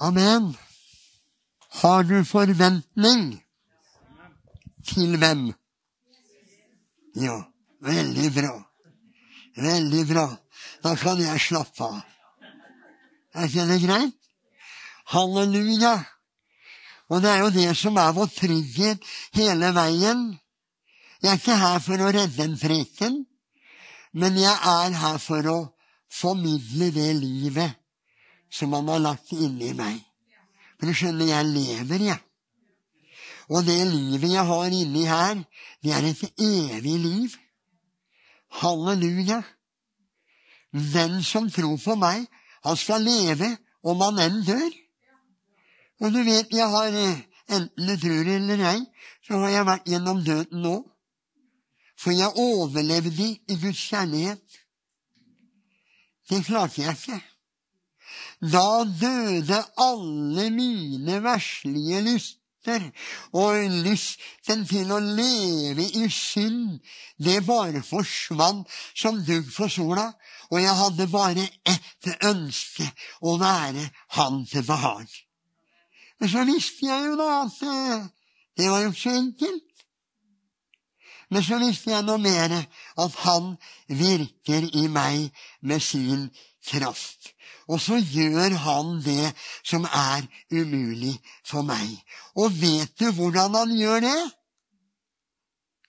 Amen. Har du forventning? Til hvem? Ja, veldig bra. Veldig bra. Da kan jeg slappe av. Er ikke det greit? Halleluja. Og det er jo det som er vår trygghet hele veien. Jeg er ikke her for å redde en preken, men jeg er her for å formidle det livet som han har lagt inni meg. For du skjønner, jeg lever, jeg. Og det livet jeg har inni her, det er et evig liv. Halleluja. Den som tror på meg, han skal leve om han enn dør. Og du vet, jeg har, eh, enten du tror eller ei, så har jeg vært gjennom døden nå. For jeg overlevde i Guds kjærlighet. Det klarte jeg ikke. Da døde alle mine verslige lyster, og lysten til å leve i synd, det bare forsvant som dugg for sola, og jeg hadde bare ett ønske, å være Han til behag. Men så visste jeg jo da at eh, det var jo ikke så enkelt. Men så visste jeg noe mer, at han virker i meg med sin kraft. Og så gjør han det som er umulig for meg. Og vet du hvordan han gjør det?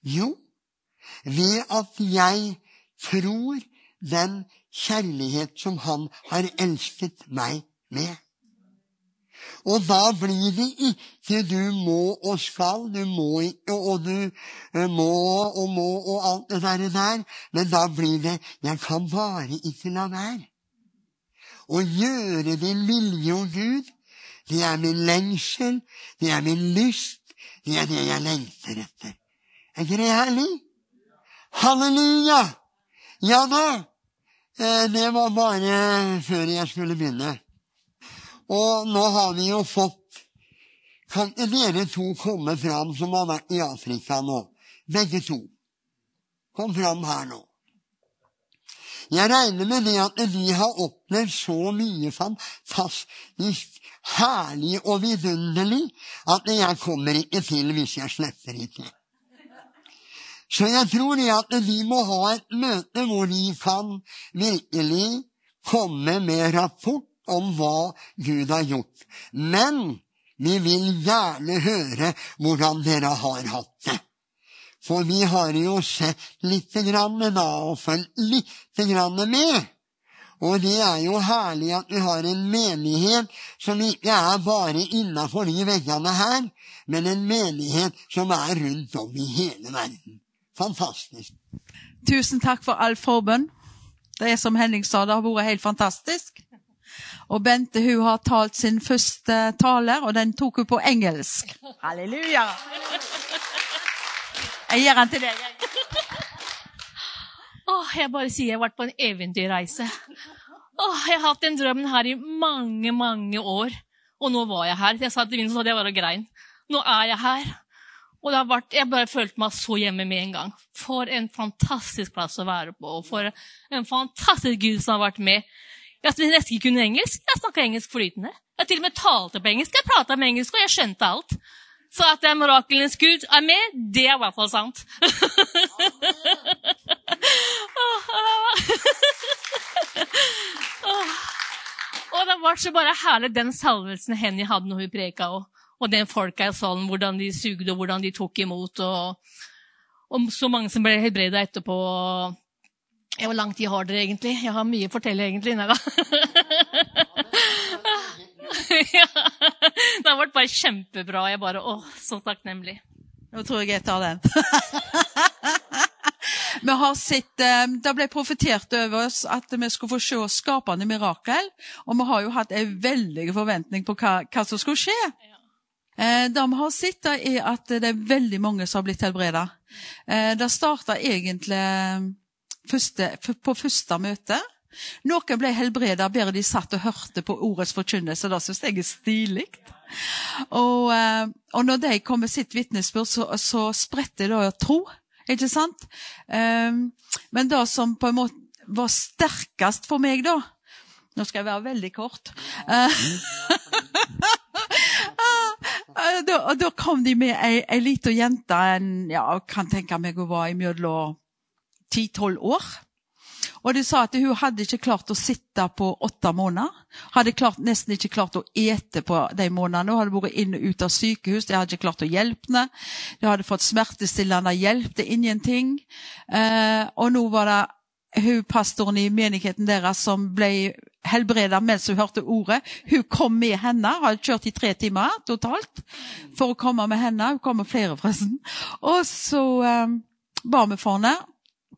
Jo, ved at jeg tror den kjærlighet som han har elsket meg med. Og da blir det ikke du må og skal, du må og du eh, må og må og alt det der. Men da blir det jeg kan bare ikke la være. Å gjøre din vilje, å Gud, det er min lengsel, det er min lyst, det er det jeg lengter etter. Er ikke det herlig? Halleluja! Ja da! Eh, det var bare før jeg skulle begynne. Og nå har vi jo fått Kan dere to komme fram som har vært i Afrika nå? Begge to. Kom fram her nå. Jeg regner med det at vi har opplevd så mye fantastisk herlig og vidunderlig at jeg kommer ikke til hvis jeg slipper ikke. Så jeg tror det at vi må ha et møte hvor vi kan virkelig komme med rapport om hva Gud har gjort. Men vi vil gjerne høre hvordan dere har hatt det. For vi har jo sett lite grann da, og fulgt lite grann med. Og det er jo herlig at vi har en menighet som ikke er bare innafor de veggene her, men en menighet som er rundt om i hele verden. Fantastisk. Tusen takk for all forbønn. Det er som Henning sa, det har vært helt fantastisk. Og Bente hun har talt sin første tale, og den tok hun på engelsk. Halleluja! Jeg gir den til deg. Åh, jeg bare sier jeg har vært på en eventyrreise. Åh, jeg har hatt den drømmen her i mange, mange år. Og nå var jeg her. Jeg sa til Vincent så jeg var og grein. Nå er jeg her. Og vært, jeg bare følte meg så hjemme med en gang. For en fantastisk plass å være på. Og for en fantastisk Gud som har vært med. Jeg som nesten ikke kunne engelsk. Jeg snakka engelsk flytende. Jeg til og med talte på engelsk. Jeg prata med engelsk, og jeg skjønte alt. Så at det er miraklenes Gud er med, det er i hvert fall sant. Og det var så bare herlig den salvelsen Henny hadde når hun preka, og, og den folka i salen, hvordan de sugde, og hvordan de tok imot. Og, og så mange som ble helbreda etterpå. Hvor lang tid har dere egentlig? Jeg har mye å fortelle, egentlig. Nei da. ja, det har vært bare kjempebra. Jeg bare, åh, Så takknemlig. Nå tror jeg jeg tar den. vi har sett, eh, Det ble profetert over oss at vi skulle få se skapende mirakel. Og vi har jo hatt en veldig forventning på hva, hva som skulle skje. Ja. det vi har sett, er at det er veldig mange som har blitt helbreda. Eh, det starta egentlig første, på første møte. Noen ble helbreda bare de satt og hørte på ordets forkynnelse. Det syns jeg er stilig. Og, eh, og, når de kom med sitt vitnesbyrd, så, så spredte det tro. Ikke sant? Um, men det som på en måte var sterkest for meg, da Nå skal jeg være veldig kort. da, og da kom de med ei, ei lita jente, en, ja, kan tenke meg hun var imellom ti-tolv år. Og de sa at hun hadde ikke klart å sitte på åtte måneder. Hadde klart, nesten ikke klart å ete på de månedene. Hun hadde vært inn og ut av sykehus. De hadde ikke klart å hjelpe henne. De hadde fått smertestillende hjelp. Det er ingenting. Eh, og nå var det hun pastoren i menigheten deres som ble helbreda mens hun hørte ordet. Hun kom med henne. hadde kjørt i tre timer totalt for å komme med henne. Hun kom med flere, forresten. Og så eh, ba vi for henne.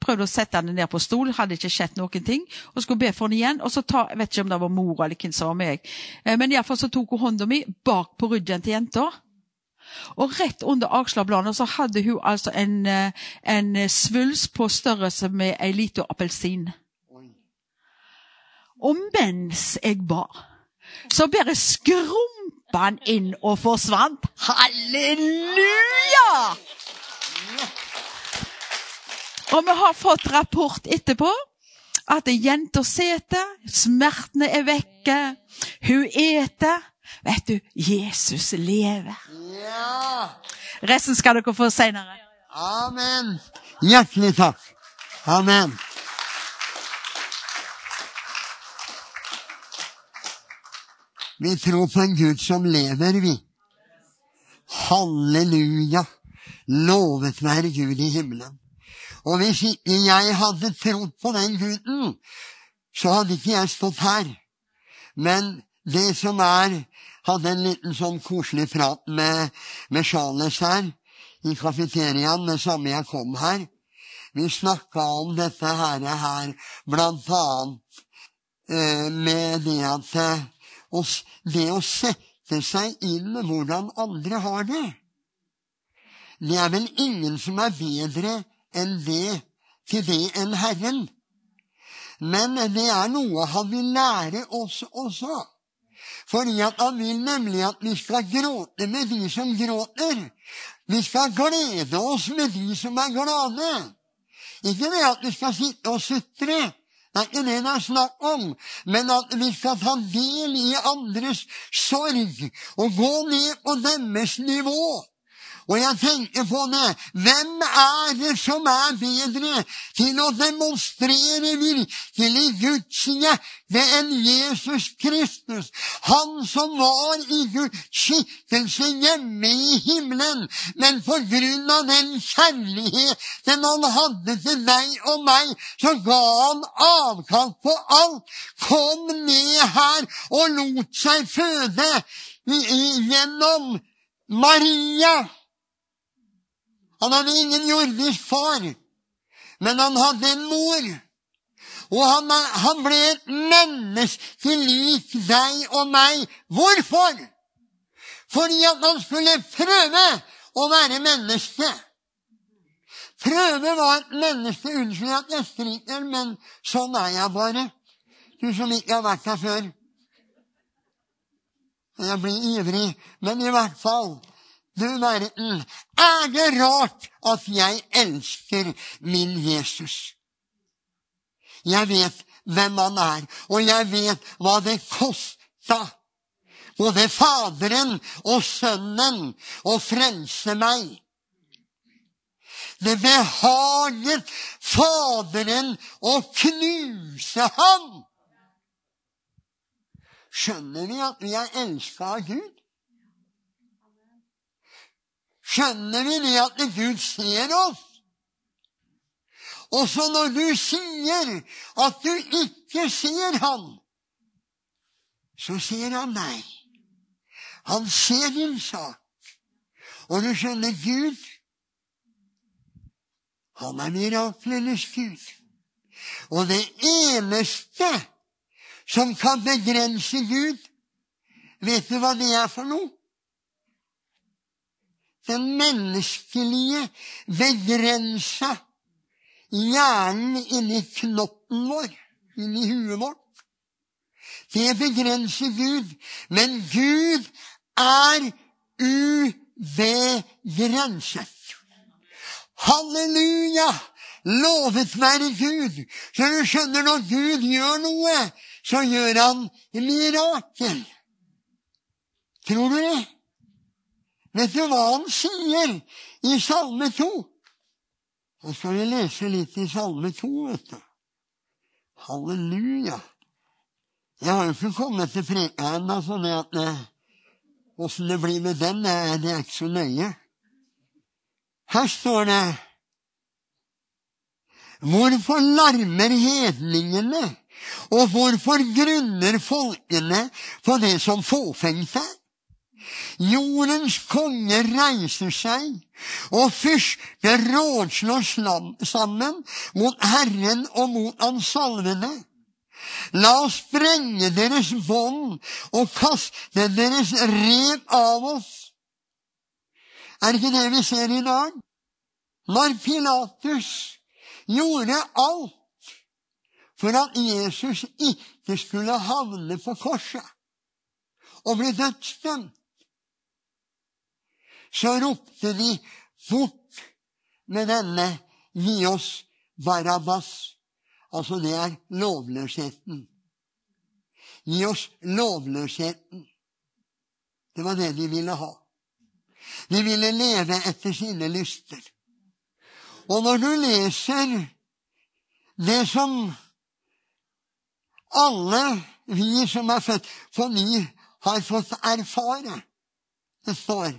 Prøvde å sette henne ned på stol, hadde ikke skjedd noen ting. Og skulle be for henne igjen. Og så ta, jeg vet ikke om det var mor eller hvem som var meg. Eh, men iallfall så tok hun hånda mi bak på ryggen til jenta. Og rett under akslabladet så hadde hun altså en, eh, en svulst på størrelse med ei lita appelsin. Og mens jeg ba, så bare skrumpa han inn og forsvant. Halleluja! Og vi har fått rapport etterpå at jenta seter, smertene er vekke, hun eter. Vet du, Jesus lever. Ja. Resten skal dere få seinere. Amen. Hjertelig takk. Amen. Vi tror på en Gud som lever, vi. Halleluja. Lovet være Gud i himmelen. Og hvis ikke jeg hadde trodd på den guden, så hadde ikke jeg stått her. Men det som er Hadde en liten sånn koselig prat med, med Charles her i kafeteriaen det samme jeg kom her. Vi snakka om dette her, her blant annet eh, med det at eh, det å sette seg inn med hvordan andre har det Det er vel ingen som er bedre enn det til det enn Herren. Men det er noe han vil lære oss også. Fordi han vil nemlig at vi skal gråte med de som gråter. Vi skal glede oss med de som er glade. Ikke det at vi skal sitte og sutre. Det er ikke det det er snakk om, men at vi skal ta del i andres sorg og gå ned på deres nivå. Og jeg tenker på det. Hvem er det som er bedre til å demonstrere virkelig Guds hjerte enn Jesus Kristus? Han som var i Guds skikkelse hjemme i himmelen, men på grunn av den kjærligheten han hadde til deg og meg, så ga han avkall på alt, kom ned her og lot seg føde gjennom Maria. Han hadde ingen jordisk far, men han hadde en mor. Og han, han ble et menneske lik deg og meg. Hvorfor? Fordi at han skulle prøve å være menneske. Prøve var et menneske Unnskyld at jeg skriker, men sånn er jeg bare. Du som ikke har vært her før. Jeg blir ivrig, men i hvert fall du verden, er det rart at jeg elsker min Jesus? Jeg vet hvem han er, og jeg vet hva det kosta. Både Faderen og Sønnen å frelse meg. Det behaget Faderen å knuse ham. Skjønner vi at vi er elska av Gud? Skjønner vi det at Gud ser oss. Og så når du sier at du ikke ser han, så ser han deg. Han ser din sak. Og du skjønner Gud, han er miraklenes Gud. Og det eneste som kan begrense Gud, vet du hva det er for noe? Den menneskelige, begrensa hjernen inni knotten vår, inni huet vårt. Det begrenser Gud. Men Gud er ubegrenset. Halleluja! Lovet være Gud. Så du skjønner, når Gud gjør noe, så gjør han mirakel. Tror du det? Vet du hva han sier i Salme 2? Nå skal vi lese litt i Salme 2, vet du. Halleluja. Jeg har jo ikke kommet til preka ennå, så det at åssen det blir med den, det er ikke så nøye. Her står det Hvorfor larmer hedningene, og hvorfor grunner folkene på det som fåfengt er? Jordens konge reiser seg, og fyrster rådslår sammen mot Herren og mot Hans salvede. La oss sprenge deres bånd og kaste deres rep av oss. Er ikke det vi ser i dag? Når Pilatus gjorde alt for at Jesus ikke skulle havne på korset og bli dødsdømt, så ropte de bort med denne Gi oss Barabbas. Altså, det er lovløsheten. Gi oss lovløsheten. Det var det de ville ha. De ville leve etter sine lyster. Og når du leser det som alle vi som er født på ny, har fått erfare det står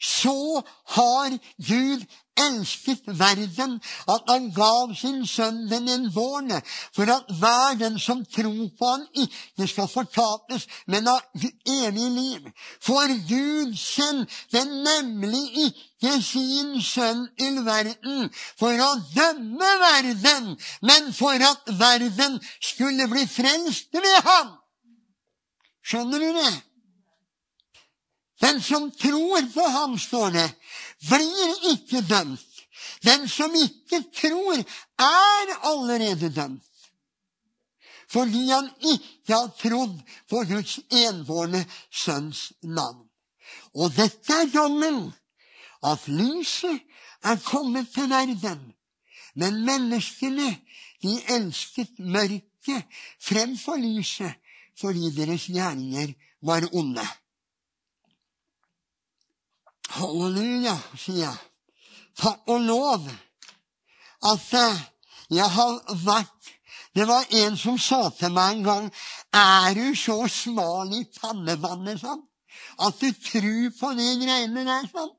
Så har Gud elsket verden at han gav sin sønn den enbårne, for at hver den som tror på han ikke skal fortapes, men ha evig liv. For Gud sendte nemlig ikke sin sønn til verden for å dømme verden, men for at verden skulle bli frelst ved ham. Skjønner du det? Den som tror på ham, står det, blir ikke dømt. Den som ikke tror, er allerede dømt. Fordi han ikke har trodd på Guds enbårne sønns navn. Og dette er dommen, at lyset er kommet til verden. Men menneskene, de elsket mørket fremfor lyset fordi deres gjerninger var onde. Halleluja, sier jeg. Takk og lov at eh, jeg har vært Det var en som sa til meg en gang Er du så smal i pannevannet, sånn, at du tror på de greiene der? sånn?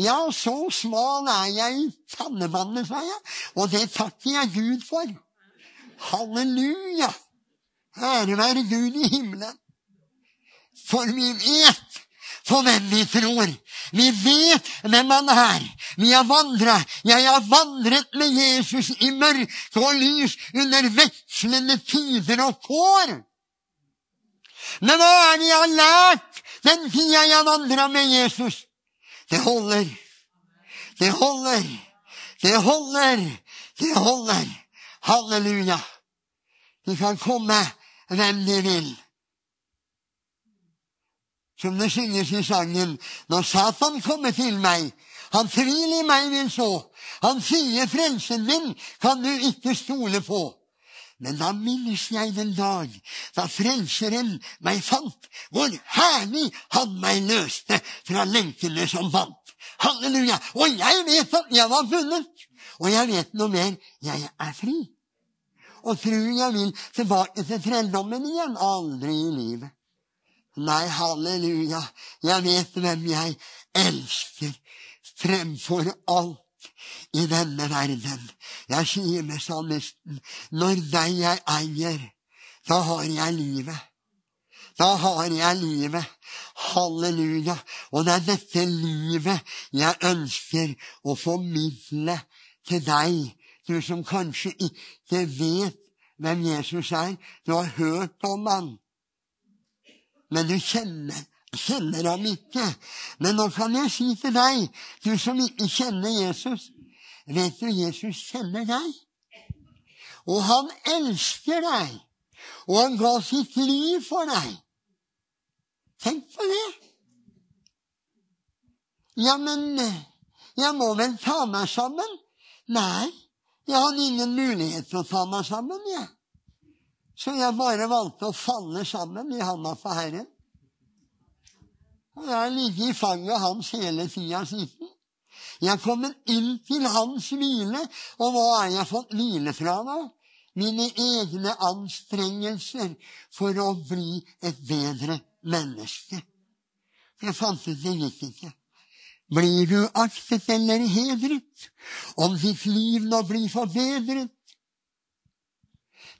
Ja, så smal er jeg i pannevannet, sa jeg, og det takker jeg Gud for. Halleluja! Ære være Gud i himmelen. For vi vet på hvem vi tror. Vi vet hvem han er. Vi har vandra. Jeg har vandret med Jesus i mørke og lys under vekslende tider og kår. Men hva er det jeg har lært den tida jeg vandra med Jesus? Det holder. Det holder. Det holder. Det holder. Halleluja. De kan komme hvem de vil som det synges i sangen, når Satan kommer til meg, han tvil i meg vil så, han sier frelsen min kan du ikke stole på. Men da minnes jeg den dag da Frelseren meg fant, hvor herlig han meg løste fra lenkene som vant. Halleluja! Og jeg vet at jeg var funnet! Og jeg vet noe mer. Jeg er fri. Og tror jeg vil tilbake til trelldommen igjen. Aldri i livet. Nei, halleluja, jeg vet hvem jeg elsker fremfor alt i denne verden. Jeg sier med salmisten, når deg jeg eier, da har jeg livet. Da har jeg livet. Halleluja. Og det er dette livet jeg ønsker å formidle til deg, du som kanskje ikke vet hvem Jesus er. Du har hørt om han men du kjenner, kjenner ham ikke. Men nå kan jeg si til deg, du som ikke kjenner Jesus Vet du, Jesus kjenner deg. Og han elsker deg. Og han ga sitt liv for deg. Tenk på det. Ja, men jeg må vel ta meg sammen? Nei, jeg hadde ingen mulighet til å ta meg sammen, jeg. Så jeg bare valgte å falle sammen i handa på Herren. Og jeg har ligget i fanget hans hele tida siden. Jeg kommer inn til hans hvile, og hva har jeg fått hvile fra da? Mine egne anstrengelser for å bli et bedre menneske. Jeg fant ut det gikk ikke. Blir du aktet eller hedret om ditt liv nå blir forbedret?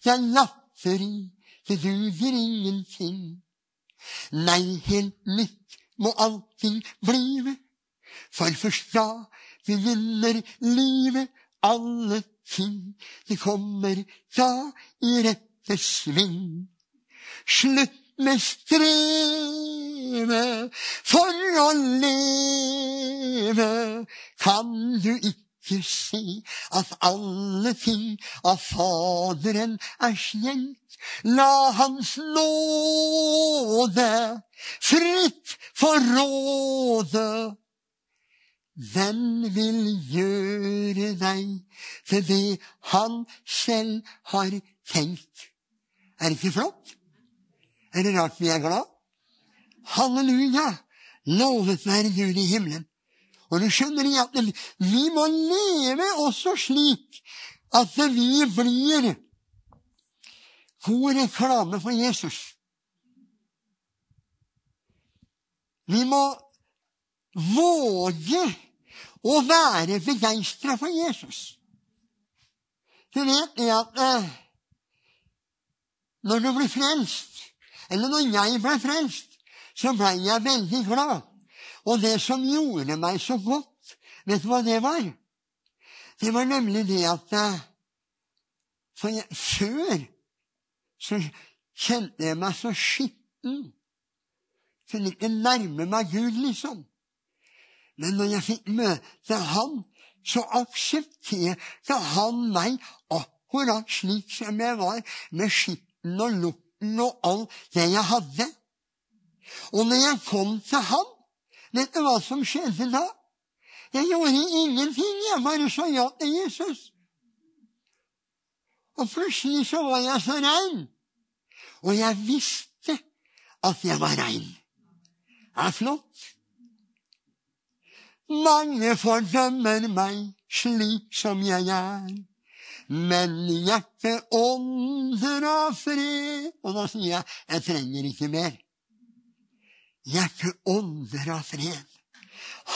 Det er latteri, det duger ingenting. Nei, helt nytt må allting blive. For først da begynner livet, alle ting. Det kommer da i rette sving. Slutt med strevet for å leve. Kan du ikke se at alle ting av Faderen er skjenkt? La Hans nåde fritt få råde. Hvem vil gjøre deg til det han selv har tenkt. Er det ikke flott? Er det rart vi er glad? Halleluja! Lovet være Gud i himmelen. Og du skjønner at vi må leve også slik at vi blir god reklame for Jesus. Vi må våge å være begeistra for Jesus. Du vet det at eh, når du blir frelst, eller når jeg ble frelst, så ble jeg veldig glad. Og det som gjorde meg så godt, vet du hva det var? Det var nemlig det at eh, for jeg, Før så kjente jeg meg så skitten. Kunne ikke nærme meg Gud, liksom. Men når jeg fikk møte Han, så aksepterte Han meg akkurat slik som jeg var, med skitten og lukten og alt det jeg hadde. Og når jeg kom til Han, vet du hva som skjedde da? Jeg gjorde ingenting, jeg bare sa ja til Jesus. Og plutselig så var jeg så rein. Og jeg visste at jeg var rein. Det er flott. Mange fordømmer meg slik som jeg er. Men hjertet ånder av fred. Og da sier jeg jeg trenger ikke mer. Hjertet ånder av fred.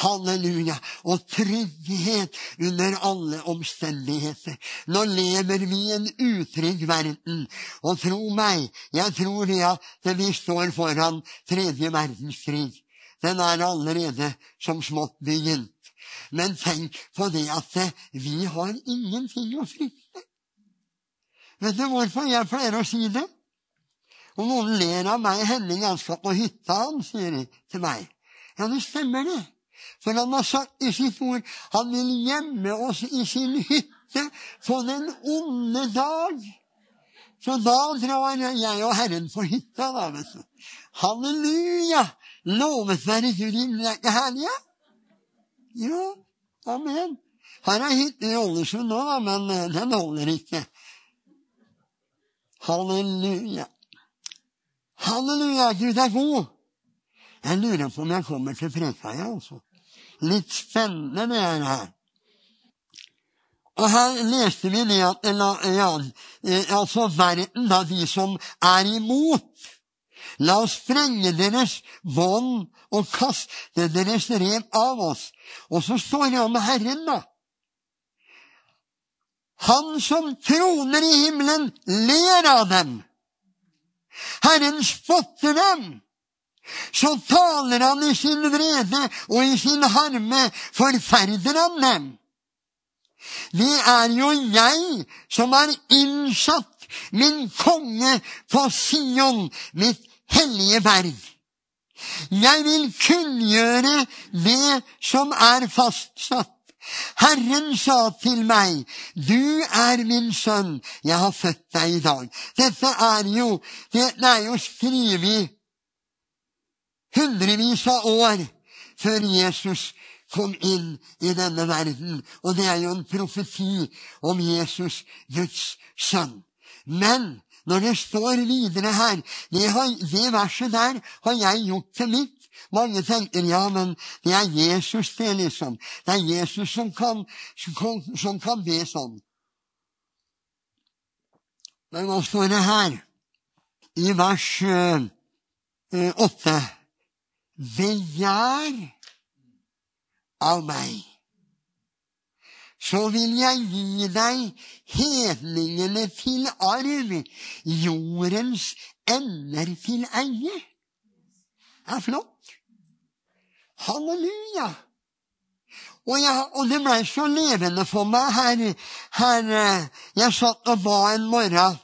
Halleluja. Og trygghet under alle omstendigheter. Nå lever vi i en utrygg verden. Og tro meg, jeg tror det at vi står foran tredje verdenskrig. Den er allerede som smått begynt. Men tenk på det at vi har ingenting å frykte. Vet du hvorfor jeg pleier å si det? Og noen ler av meg. 'Henning, han skal på hytta', han, sier de til meg. Ja, det stemmer, det. For han har sagt i sitt ord han vil gjemme oss i sin hytte på den onde dag. Så da drar jeg og Herren på hytta, da, vet du. Halleluja! Lovet være Gud i ikke herlig? Ja, amen. Her er hytte i Ålesund nå, da, men eh, den holder ikke. Halleluja. Halleluja, Gud er god. Jeg lurer på om jeg kommer til Frekhaia, altså. Litt spennende, det er her. Og her leste vi det at ja, altså verden, da, de som er imot La oss sprenge deres bånd og kaste deres rev av oss. Og så står det om Herren, da. Han som troner i himmelen, ler av dem. Herren spotter dem så taler han i sin vrede og i sin harme, forferder han dem. Det er jo jeg som har innsatt min konge på Sion, mitt hellige berg. Jeg vil kunngjøre det som er fastsatt. Herren sa til meg, du er min sønn, jeg har født deg i dag. Dette er jo, det er jo skrevet hundrevis av år før Jesus kom inn i denne verden. Og det er jo en profeti om Jesus, Guds sønn. Men når det står videre her Det, har, det verset der har jeg gjort til mitt, Mange tenker ja, men det er Jesus, det, liksom. Det er Jesus som kan, som kan, be sånn. Men hva står det her? I vers eh, åtte uh, Begjær av meg, så vil jeg gi deg hedningene til arv, jordens ender til eie. Det er flott. Halleluja. Og, jeg, og det blei så levende for meg her, her eh, Jeg satt og ba en morgen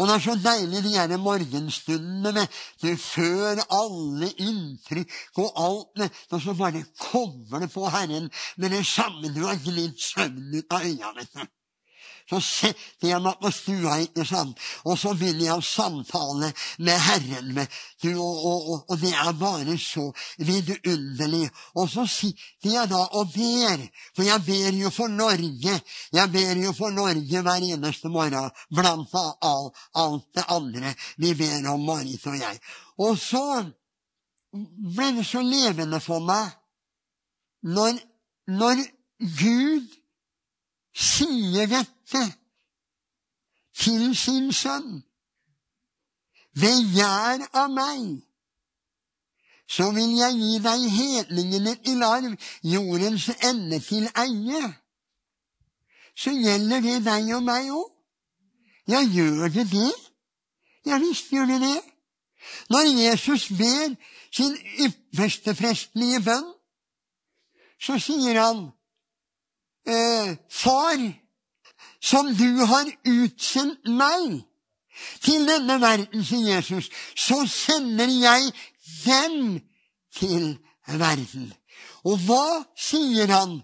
og det er så deilig de her morgenstundene med du, før alle inntrykk og alt med, Og så bare kommer det på Herren med det samme du har glidd søvn ut av øynene. Så setter jeg meg på stua, ikke sant? og så vil jeg samtale med Herren. Med, du, og, og, og, det er bare så vidunderlig. Og så sitter jeg da og ber, for jeg ber jo for Norge. Jeg ber jo for Norge hver eneste morgen, blant all, alt det andre vi ber om, Marit og jeg. Og så ble det så levende for meg når, når Gud sier dette til sin sønn. Begjær av meg, så vil jeg gi deg hedningene til arv, jordens ende til eie. Så gjelder det deg og meg òg. Ja, gjør det det? Ja visst gjør det det. Når Jesus ber sin ypperste prestelige bønn, så sier han eh, Far, som du har utsendt meg til denne verden, sier Jesus, så sender jeg dem til verden. Og hva sier han?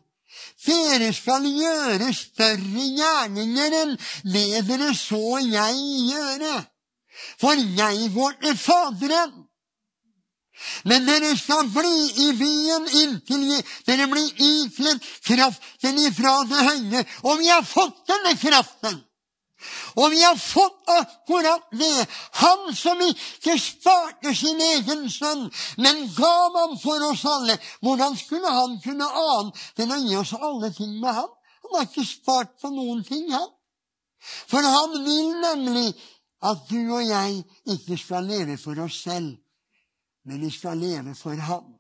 Dere skal gjøre større gjerninger enn det dere så jeg gjøre. For jeg går til Faderen. Men dere skal bli i byen inntil dere blir ikledd kraften ifra det høye. Og vi har fått denne kraften. Og vi har fått akkurat det. Han som ikke sparte sin egen sønn, men gav ham for oss alle. Hvordan skulle han kunne annet enn å gi oss alle ting med ham? Han har ikke spart på noen ting, han. For han vil nemlig at du og jeg ikke skal leve for oss selv men vi skal leve for ham.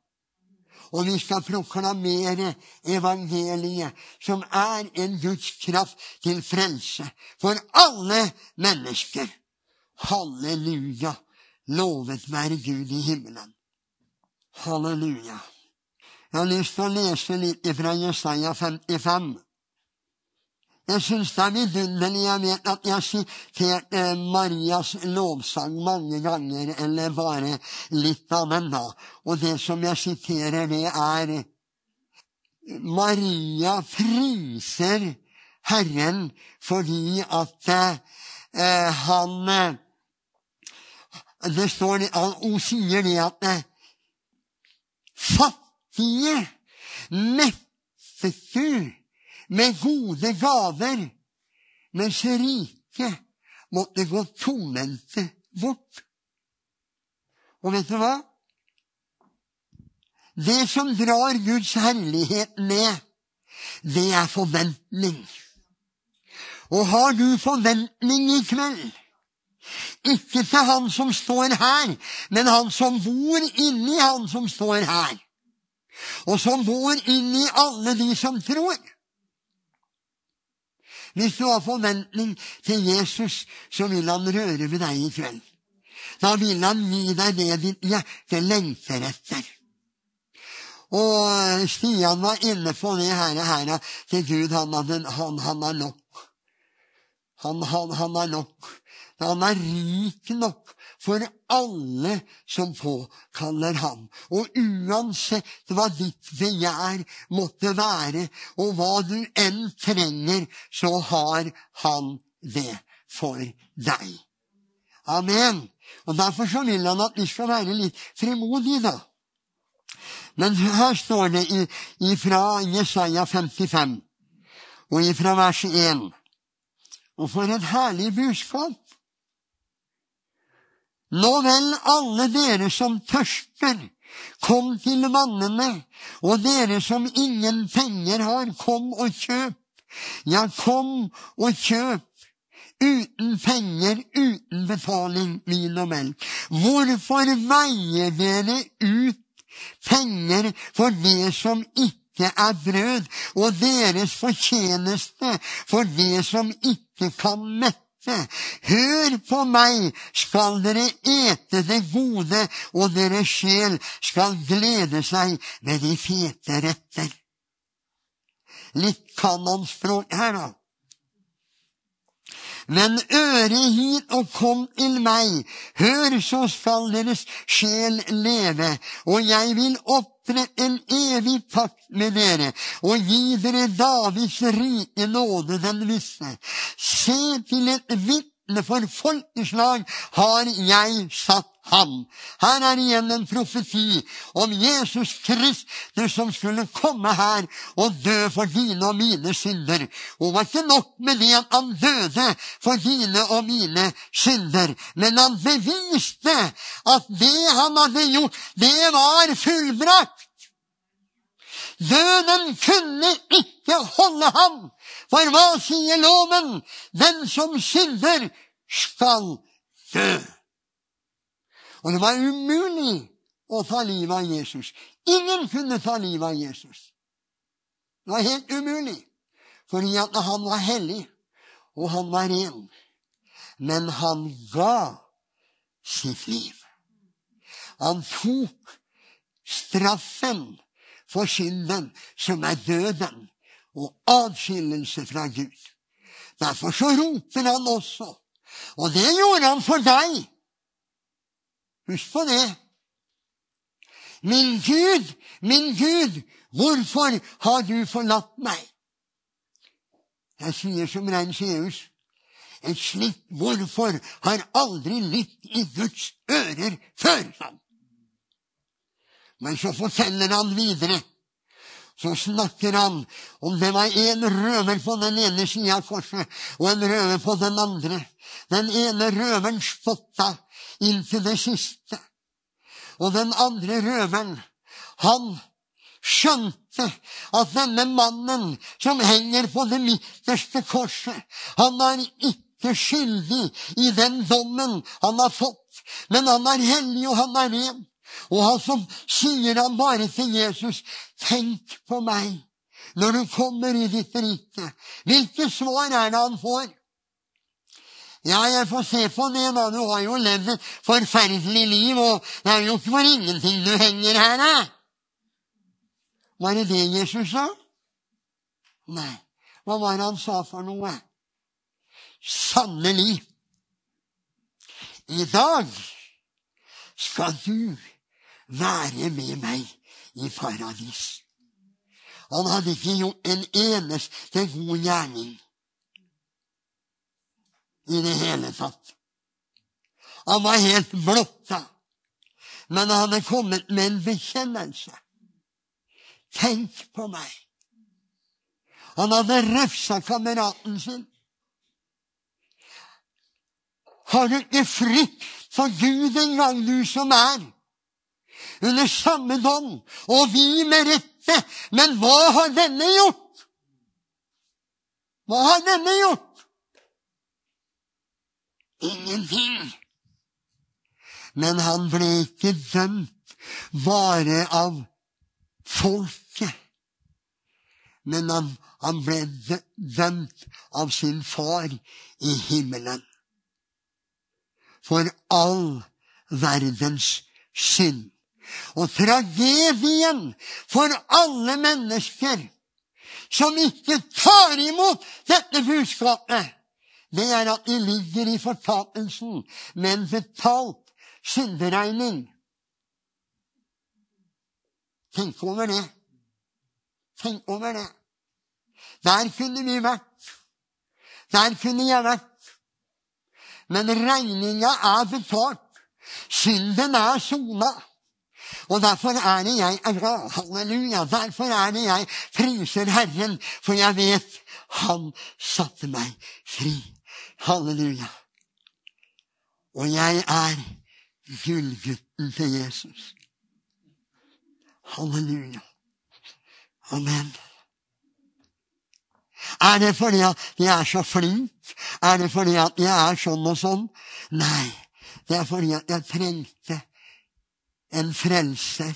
Og vi skal proklamere evangeliet, som er en Guds kraft til frelse for alle mennesker. Halleluja! Lovet være Gud i himmelen. Halleluja. Jeg har lyst til å lese litt fra Jesaja 55. Jeg syns det er vidunderlig. Jeg vet at jeg har sitert eh, Marias lovsang mange ganger, eller bare litt av den, da. Og det som jeg siterer, det er Maria priser Herren fordi at eh, han eh, Det står Hun sier det at eh, fattige mettes du med gode gaver, mens rike måtte gå tomhendte bort. Og vet du hva? Det som drar Guds herlighet ned, det er forventning. Og har du forventning i kveld? Ikke til han som står her, men han som bor inni han som står her. Og som bor inni alle de som tror. Hvis du har forventning til Jesus, så vil han røre ved deg i kveld. Da vil han gi deg det ditt hjerte lengter etter. Og Stian var inne på det her, her til Gud. Han, han, han er nok. Han, han, han er nok. Han er rik nok for alle som påkaller ham. Og uansett hva ditt begjær måtte være, og hva du enn trenger, så har han det for deg. Amen. Og Derfor så vil han at vi skal være litt frimodige, da. Men her står det ifra Jesaja 55, og ifra vers 1. Og for et herlig budskap! Nå vel, alle dere som tørster, kom til vannene, og dere som ingen penger har, kom og kjøp. Ja, kom og kjøp. Uten penger, uten betaling, vin og melk. Hvorfor veier dere ut penger for det som ikke er brød, og deres fortjeneste for det som ikke kan mette? Hør på meg, skal dere ete det gode, og deres sjel skal glede seg med de fete retter. Litt kanonspråk her, da. Men øre hit og kom til meg, hør, så skal deres sjel leve, og jeg vil opprette en evig pakt med dere og gi dere Davids rike nåde den visse. Se til et vitne for folkeslag har jeg satt ham. Her er igjen en profeti om Jesus Kristus som skulle komme her og dø for dine og mine synder. Og var ikke nok med det at han døde for dine og mine synder, men han beviste at det han hadde gjort, det var fullbrakt. Døden kunne ikke holde ham, for hva sier loven? Den som synder, skal dø. Og det var umulig å ta livet av Jesus. Ingen kunne ta livet av Jesus. Det var helt umulig, fordi at han var hellig, og han var ren. Men han ga sitt liv. Han tok straffen for synden, som er døden og adskillelse fra Gud. Derfor så roper han også, og det gjorde han for deg. Husk på det. Min Gud, min Gud, hvorfor har du forlatt meg? Jeg sier som Rein et slikt hvorfor har aldri lytt i Guds ører før. Men så forteller han videre. Så snakker han om det var en røver på den ene sida av korset og en røver på den andre. Den ene røveren spotta inntil det siste. Og den andre røveren, han skjønte at denne mannen som henger på det midterste korset, han er ikke skyldig i den dommen han har fått, men han er hellig, og han er ren. Og han som sier han bare til Jesus, 'Tenk på meg når du kommer i ditt rike'. Hvilke svar er det han får? Ja, jeg får se på det, da. Du har jo levd et forferdelig liv, og det er jo ikke for ingenting du henger her, da. Var det det Jesus sa? Nei. Hva var det han sa for noe? Sannelig. I dag skal du være med meg i paradis. Han hadde ikke gjort en eneste god gjerning i det hele tatt. Han var helt blotta. Men han hadde kommet med en bekjennelse. Tenk på meg. Han hadde refsa kameraten sin. Har du ikke frykt for Gud engang, du som er under samme dom, og vi med rette. Men hva har denne gjort? Hva har denne gjort? Ingenting. Men han ble ikke dømt bare av folket. Men han, han ble dømt av sin far i himmelen. For all verdens synd. Og tragedien for alle mennesker som ikke tar imot dette budskapet, det er at de ligger i fortapelsen med en betalt synderegning. Tenk over det. Tenk over det. Der kunne vi vært. Der kunne jeg vært. Men regninga er betalt. Synden er sona. Og derfor er det jeg er glad. Halleluja. Derfor er det jeg priser Herren, for jeg vet han satte meg fri. Halleluja. Og jeg er gullgutten til Jesus. Halleluja. Amen. Er det fordi at jeg er så flink? Er det fordi at jeg er sånn og sånn? Nei, det er fordi at jeg trengte en frelser.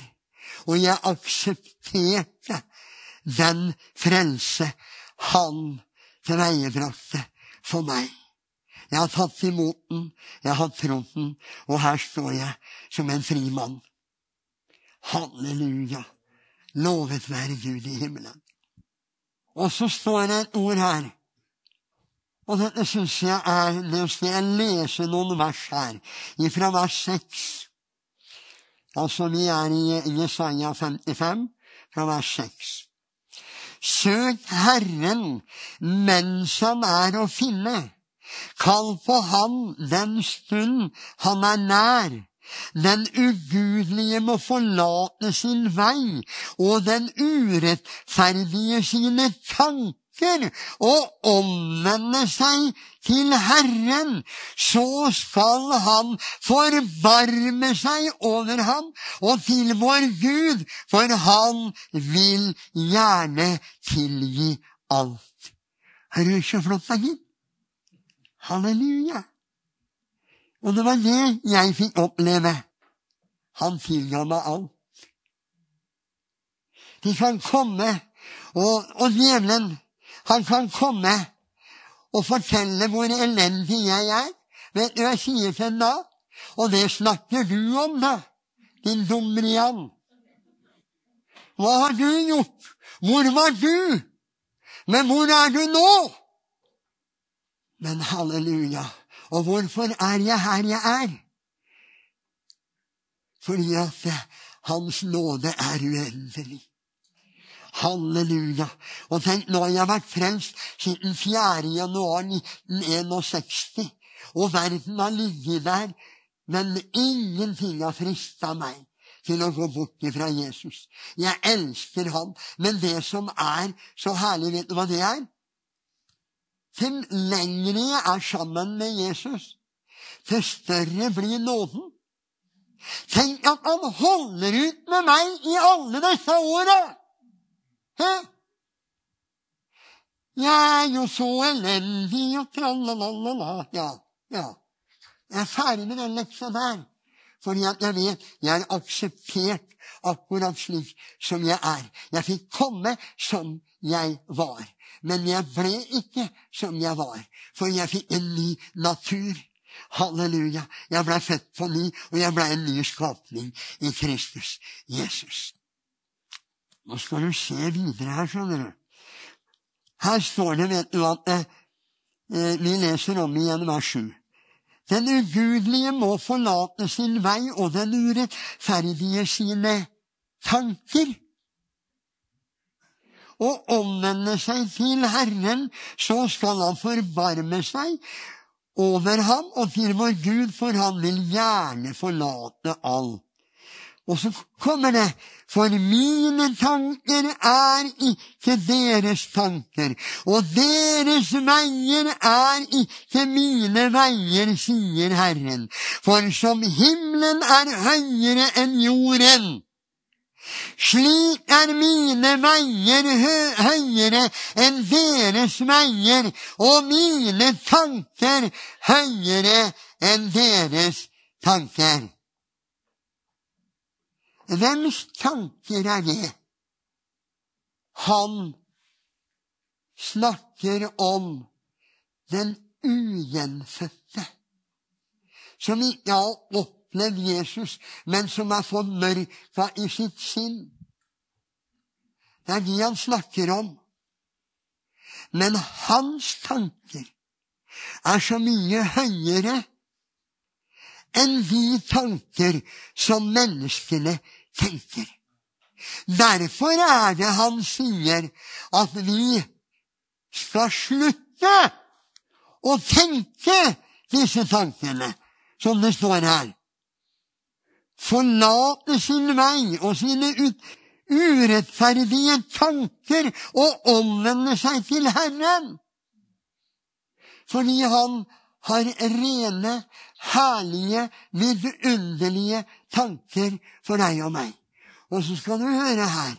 Og jeg aksepterte den frelse han tilveiebrakte for meg. Jeg har tatt imot den, jeg har trodd den, og her står jeg som en fri mann. Halleluja. Lovet være Gud i himmelen. Og så står det et ord her. Og dette syns jeg er Nå skal jeg lese noen vers her, fra vers 6. Altså, vi er i Jesaja 55, fra vers 6. Søk Herren mens han er å finne. Kall på Han den stund han er nær. Den ugudelige må forlate sin vei, og den urettferdige sine tanker, og omvende seg til Herren. Så skal Han forvarme seg over ham og til vår Gud, for Han vil gjerne tilgi alt. Er det ikke flott, da, gitt? Halleluja. Og det var det jeg fikk oppleve. Han tilga meg alt. De kan komme, og, og djevelen, han kan komme og fortelle hvor elendig jeg er. Vet du hva jeg sier til ham da? Og det snakker du om, da, din dumrian. Hva har du gjort? Hvor var du? Men hvor er du nå? Men halleluja. Og hvorfor er jeg her jeg er? Fordi at Hans nåde er uendelig. Halleluja. Og tenk, nå har jeg vært frelst siden 4. januar 1961. Og verden har ligget der, men ingenting har frista meg til å gå bort fra Jesus. Jeg elsker Han. men det som er så herlig, vet du hva det er? Til lengre jeg er sammen med Jesus, til større blir nåden. Tenk at han holder ut med meg i alle disse åra! Jeg er jo så elendig og tralalala. Ja, ja. Jeg er ferdig med den leksa der. Fordi at jeg vet jeg er akseptert akkurat slik som jeg er. Jeg fikk komme som jeg var. Men jeg ble ikke som jeg var, for jeg fikk en ny natur. Halleluja. Jeg ble født på ny, og jeg ble en ny skapning i Kristus Jesus. Nå skal du se videre her, skjønner du. Her står det, vet du, at eh, eh vi leser om igjen vers 7. Den ugudelige må forlate sin vei, og den urettferdige sine tanker og omvende seg til Herren, så skal han forvarme seg over ham og til vår Gud, for han vil gjerne forlate alt. Og så kommer det For mine tanker er ikke deres tanker, og deres veier er ikke mine veier, sier Herren. For som himmelen er høyere enn jorden, slik er mine veier høyere enn deres veier, og mine tanker høyere enn deres tanker. Hvems tanker er det? Han snakker om den ugjenfødte, som ikke har opplevd Jesus, men som er formørka i sitt sinn. Det er de han snakker om. Men hans tanker er så mye høyere enn de tanker som menneskene tenker. Derfor er det han sier at vi skal slutte å tenke disse tankene, som det står her forlate sin vei og sine urettferdige tanker og omvende seg til Herren. Fordi han har rene, herlige, vidunderlige tanker for deg og meg. Og så skal du høre her.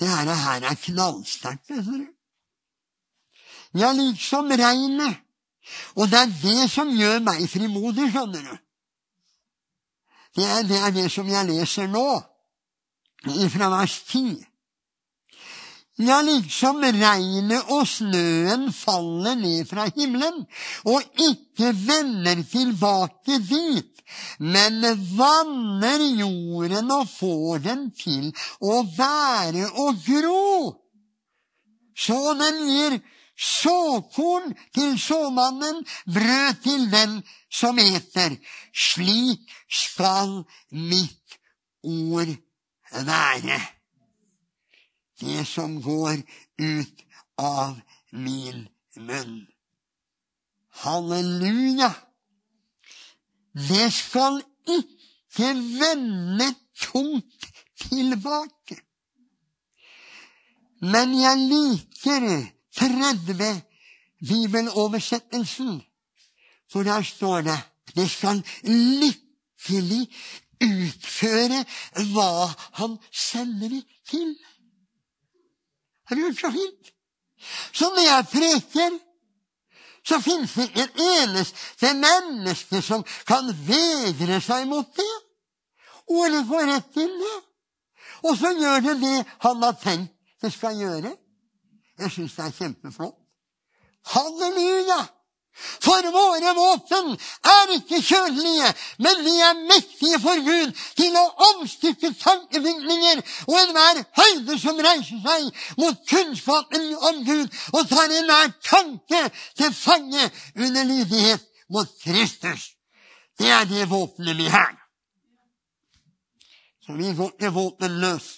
Det her, er knallsterkt, vet du. Ja, liksom regnet. Og det er det som gjør meg frimodig, skjønner du. Det er, det er det som jeg leser nå, fra vers 10. Ja, liksom regnet og snøen faller ned fra himmelen og ikke vender tilbake dit, men vanner jorden og får den til å være og gro. Så den gir såkorn til såmannen, brød til den som eter. Slik skal mitt ord være det som går ut av min munn. Halleluja! Det skal ikke vende tungt tilbake. Men jeg liker 30 bibeloversettelsen, for der står det det skal lykkelig utføre hva han sender det til. Har du så fint? Så når jeg preker, så fins det ikke et eneste menneske som kan vegre seg mot det. Ordet får rett til det. Og så gjør det det han har tenkt det skal gjøre. Jeg syns det er kjempeflott. Halleluja! For våre våpen er ikke kjødelige, men vi er mektige for Gud til å omstykke tankebygninger og enhver høyde som reiser seg mot kunnskapen om Gud, og tar enhver tanke til fange under lydighet mot Kristus. Det er det våpenet vi har. Så vi går ikke våpenløs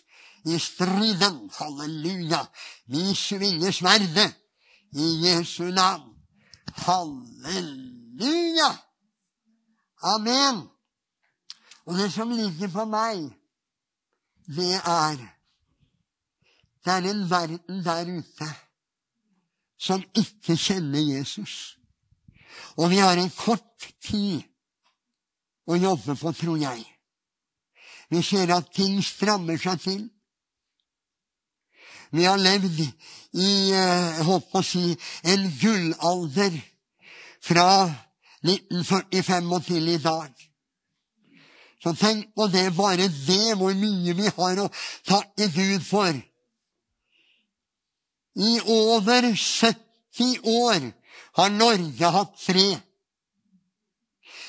i striden. Halleluja. Vi svinger sverdet i Jesu navn. Halleluja! Amen. Og det som ligger på meg, det er Det er en verden der ute som ikke kjenner Jesus. Og vi har en kort tid å jobbe på, tror jeg. Vi ser at ting strammer seg til. Vi har levd i jeg holdt på å si, en gullalder fra 1945 og til i dag. Så tenk på det, bare det, hvor mye vi har å takke Gud for. I over 70 år har Norge hatt fred.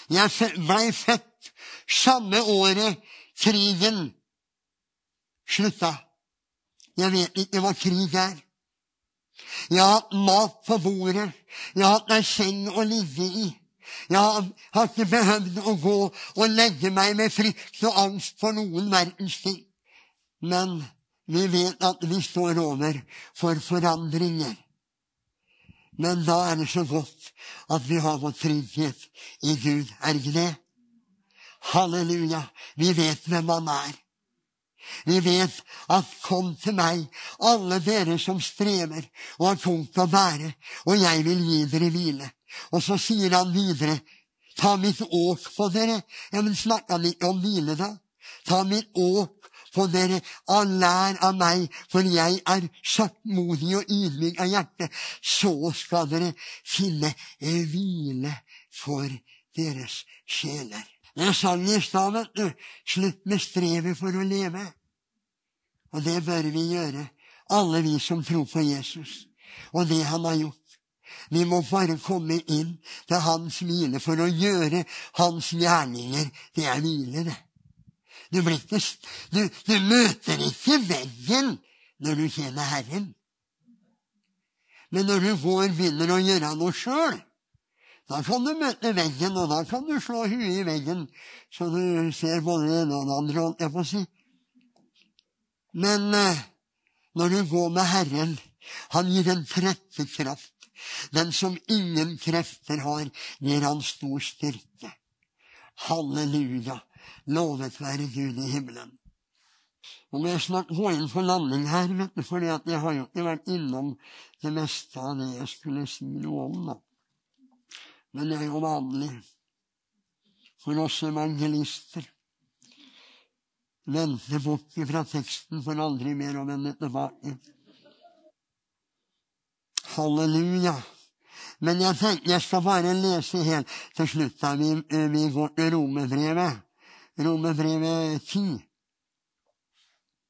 Jeg blei født samme året krigen slutta. Jeg vet ikke hva krig er. Hatt mat på bordet. Har hatt ei seng å ligge i. Jeg har ikke behøvd å gå og legge meg med frykt og angst for noen verdens ting. Men vi vet at vi står over for forandringer. Men da er det så godt at vi har vår trygghet i Gud. Er ikke det? Halleluja. Vi vet hvem han er. Vi vet at 'kom til meg, alle dere som strever og har tungt å bære, og jeg vil gi dere hvile'. Og så sier han videre, 'Ta mitt åk på dere'. Ja, men snakker han ikke om hvile, da? Ta mitt åk på dere, og lær av meg, for jeg er saktmodig og ydmyk av hjerte. Så skal dere finne hvile for deres sjeler. Jeg sang i stad, vet du. Slutt med strevet for å leve. Og det bør vi gjøre, alle vi som tror på Jesus og det han har gjort. Vi må bare komme inn til hans hvile for å gjøre hans gjerninger. Det er hvile, det. Du, ikke, du, du møter ikke veggen når du kjenner Herren. Men når du går begynner å gjøre noe sjøl, da kan du møte veggen, og da kan du slå huet i veggen, så du ser både det ene og det andre, holdt jeg på å si. Men eh, når du går med Herren, han gir en trefferkraft. Den som ingen krefter har, gir han stor styrke. Halleluja. Lovet være Gud i himmelen. Nå må jeg snart gå inn for landing her, vet du, for jeg har jo ikke vært innom det meste av det jeg skulle si noe om. da men det er jo vanlig. for oss evangelister. Vende bort fra teksten for aldri mer å vende tilbake. Halleluja. Men jeg tenkte jeg skal bare lese helt til slutt. da Vi, vi går til Romerbrevet. Romerbrevet 10.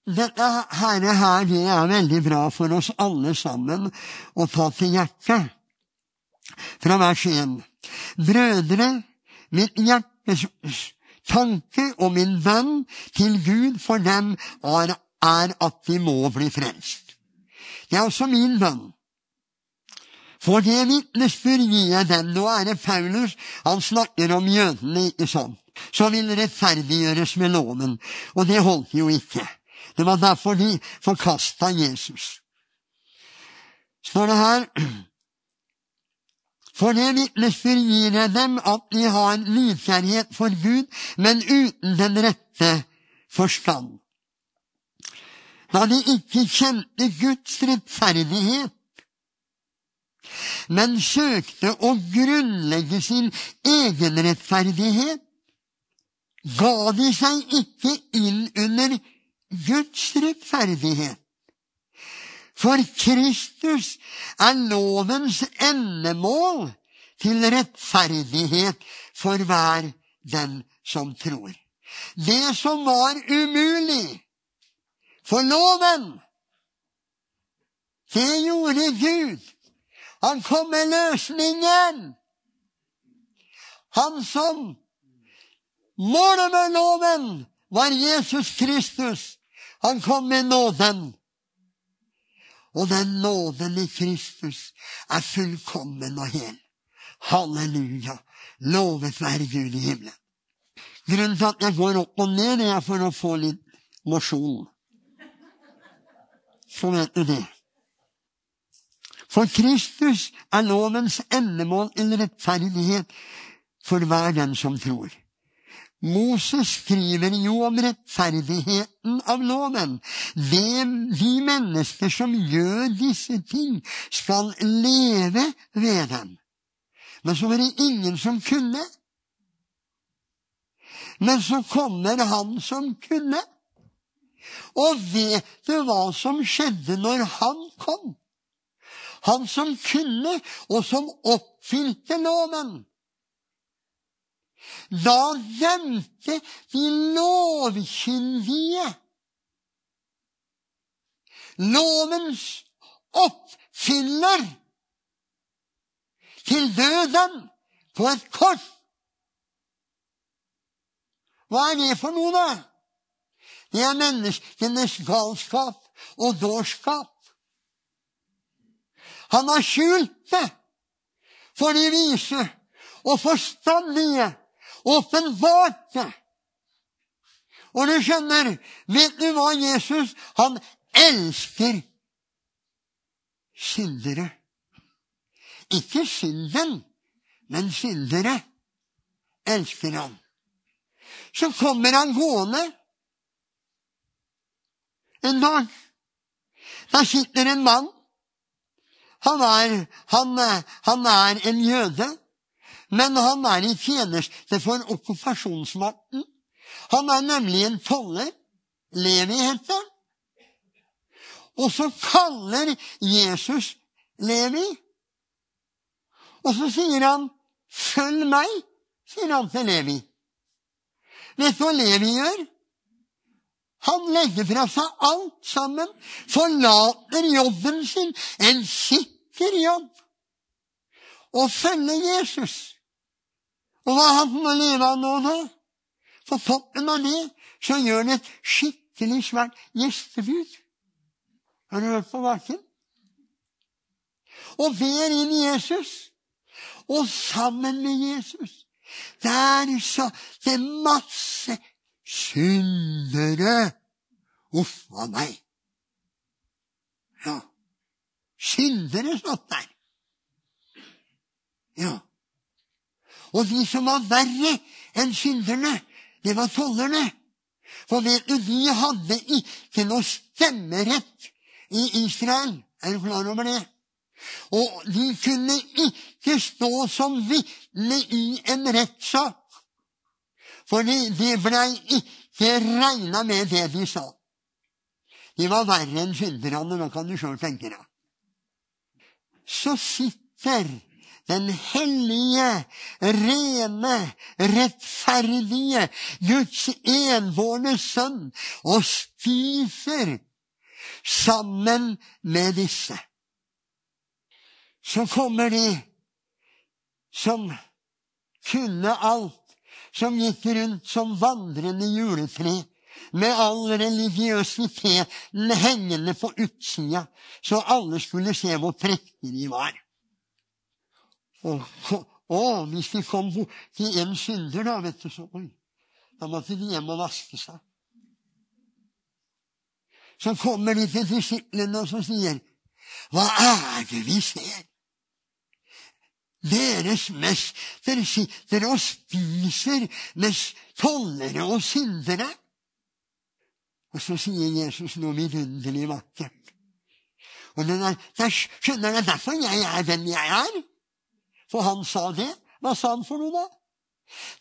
Dette her, her det er veldig bra for oss alle sammen å ta til hjertet. Fra vers 1. Brødre, mitt hjertes tanke og min bønn til Gud for dem er, er at de må bli frelst. Det er også min bønn. For det vitnesbyrd gir jeg dem. Nå er det Paulus. Han snakker om jødene, ikke sant? Som vil rettferdiggjøres med loven. Og det holdt jo ikke. Det var derfor de forkasta Jesus. Står det her For det vitnesbyrd gir jeg dem at de har en nysgjerrighet for Gud, men uten den rette forstand. Da de ikke kjente Guds rettferdighet, men søkte å grunnlegge sin egen rettferdighet, ga de seg ikke inn under Guds rettferdighet. For Kristus er lovens endemål til rettferdighet for hver den som tror. Det som var umulig for loven, det gjorde Gud. Han kom med løsningen. Han som Målet med loven var Jesus Kristus. Han kom med nåden. Og den nåden i Kristus er fullkommen og hel. Halleluja. Lovet være Gud i himmelen. Grunnen til at jeg går opp og ned, det er for å få litt mosjon. Så vet du det. For Kristus er lovens endemål en rettferdighet for hver den som tror. Moses skriver jo om rettferdigheten av loven. De mennesker som gjør disse ting, skal leve ved dem. Men så var det ingen som kunne. Men så kommer han som kunne. Og vet du hva som skjedde når han kom? Han som kunne, og som oppfylte loven. Da vendte de lovkyndige lovens oppfyller til døden på et kors. Hva er det for noe, da? Det er menneskenes galskap og dårskap. Han har skjult det for de vise og forstandige åpenbarte. Og du skjønner, vet du hva Jesus Han elsker syndere. Ikke synden, men syndere elsker han. Så kommer han gående en dag. Der sitter en mann. Han er, han, han er en jøde. Men han er i tjeneste for okkupasjonsmakten. Han er nemlig en toller. Levi heter han. Og så kaller Jesus Levi. Og så sier han, 'Følg meg', sier han til Levi. Vet du hva Levi gjør? Han legger fra seg alt sammen, forlater jobben sin, en sikker jobb, og følger Jesus. Og hva er han å leve av nå, da? På toppen av det så gjør han et skikkelig svært gjestebud. Har du hørt på maken? Og ber inn Jesus. Og sammen med Jesus der sa det masse syndere. Uff a meg. Ja. Syndere satt der. Ja. Og de som var verre enn synderne, det var tollerne. For vet du, de hadde ikke noe stemmerett i Israel. Er du klar over det? Og de kunne ikke stå som vitne i en rettssak. For de, de blei ikke regna med det de sa. De var verre enn synderne, nå kan du sjøl tenke deg. Så sitter den hellige, rene, rettferdige Guds enbårne sønn og spiser sammen med disse. Så kommer de som kunne alt, som gikk rundt som vandrende juletre med all religiøsiteten hengende på utsida, så alle skulle se hvor prektige de var. Og, og, hvis de kom til en synder, da, vet du, så oi, da måtte de hjem og vaske seg. Så kommer de til disiplene og så sier, hva er det vi ser? Deres mester sitter og spiser med tollere og syndere. Og så sier Jesus noe vidunderlig vakkert. Og det er, det skjønner dere derfor jeg er den jeg er? For han sa det. Hva sa han for noe, da?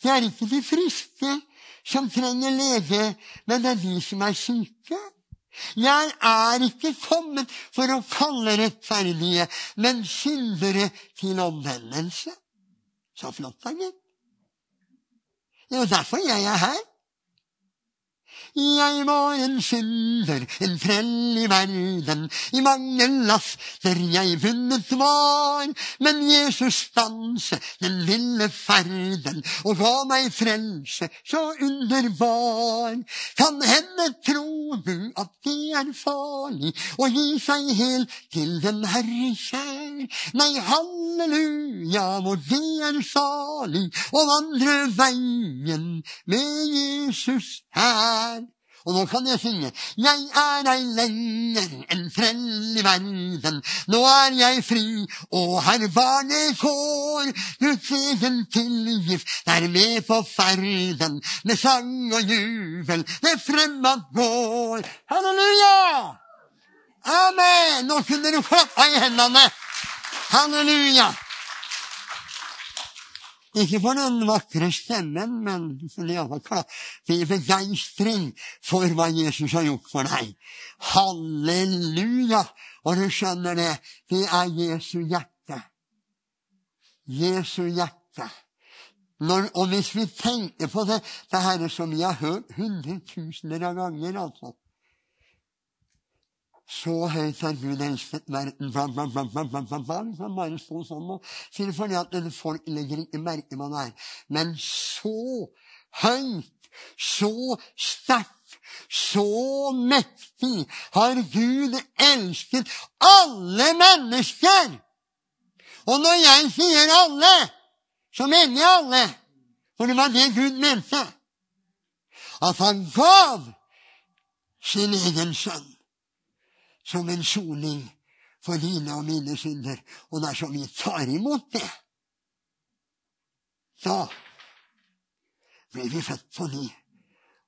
Det er ikke de friske som trenger lege, men det er de som er syke. Jeg er ikke kommet for å kalle rettferdige, men syndere til omvendelse. Så flott, da, gitt. Det er jo derfor jeg er her. Jeg var en synder, en trell i verden. I mange laster jeg vunnet var. Men Jesus stanse den lille ferden og ga meg frelse så underbar. Kan hende tror du at det er farlig å gi seg helt til den Herre kjær. Nei, halleluja, hvor det er salig å vandre veien med Jesus her. Og nå kan jeg synge. Jeg er ei lenger enn frell i verden. Nå er jeg fri og har barnekår. Guds egen tilgift er med på ferden. Med sang og jubel det fremad går. Halleluja! Amen! Nå kunne du klappe i hendene. Halleluja! Ikke for den vakre stemmen, men til begeistring for hva Jesus har gjort for deg. Halleluja! Og du skjønner det, det er Jesu hjerte. Jesu hjerte. Når, og hvis vi tenker på det Det her er som vi har hørt hundretusener av ganger, altså. Så høyt har Gud elsket verden bla, bla, bare sto sånn. Og sier fordi at folk legger ikke merke hva det er. Men så høyt, så sterkt, så mektig har Gud elsket alle mennesker! Og når jeg sier alle, så mener jeg alle. For det var det Gud mente. At han gav sin egen sønn som en soning for dine og mine synder. Og dersom vi tar imot det, da blir vi født på ny.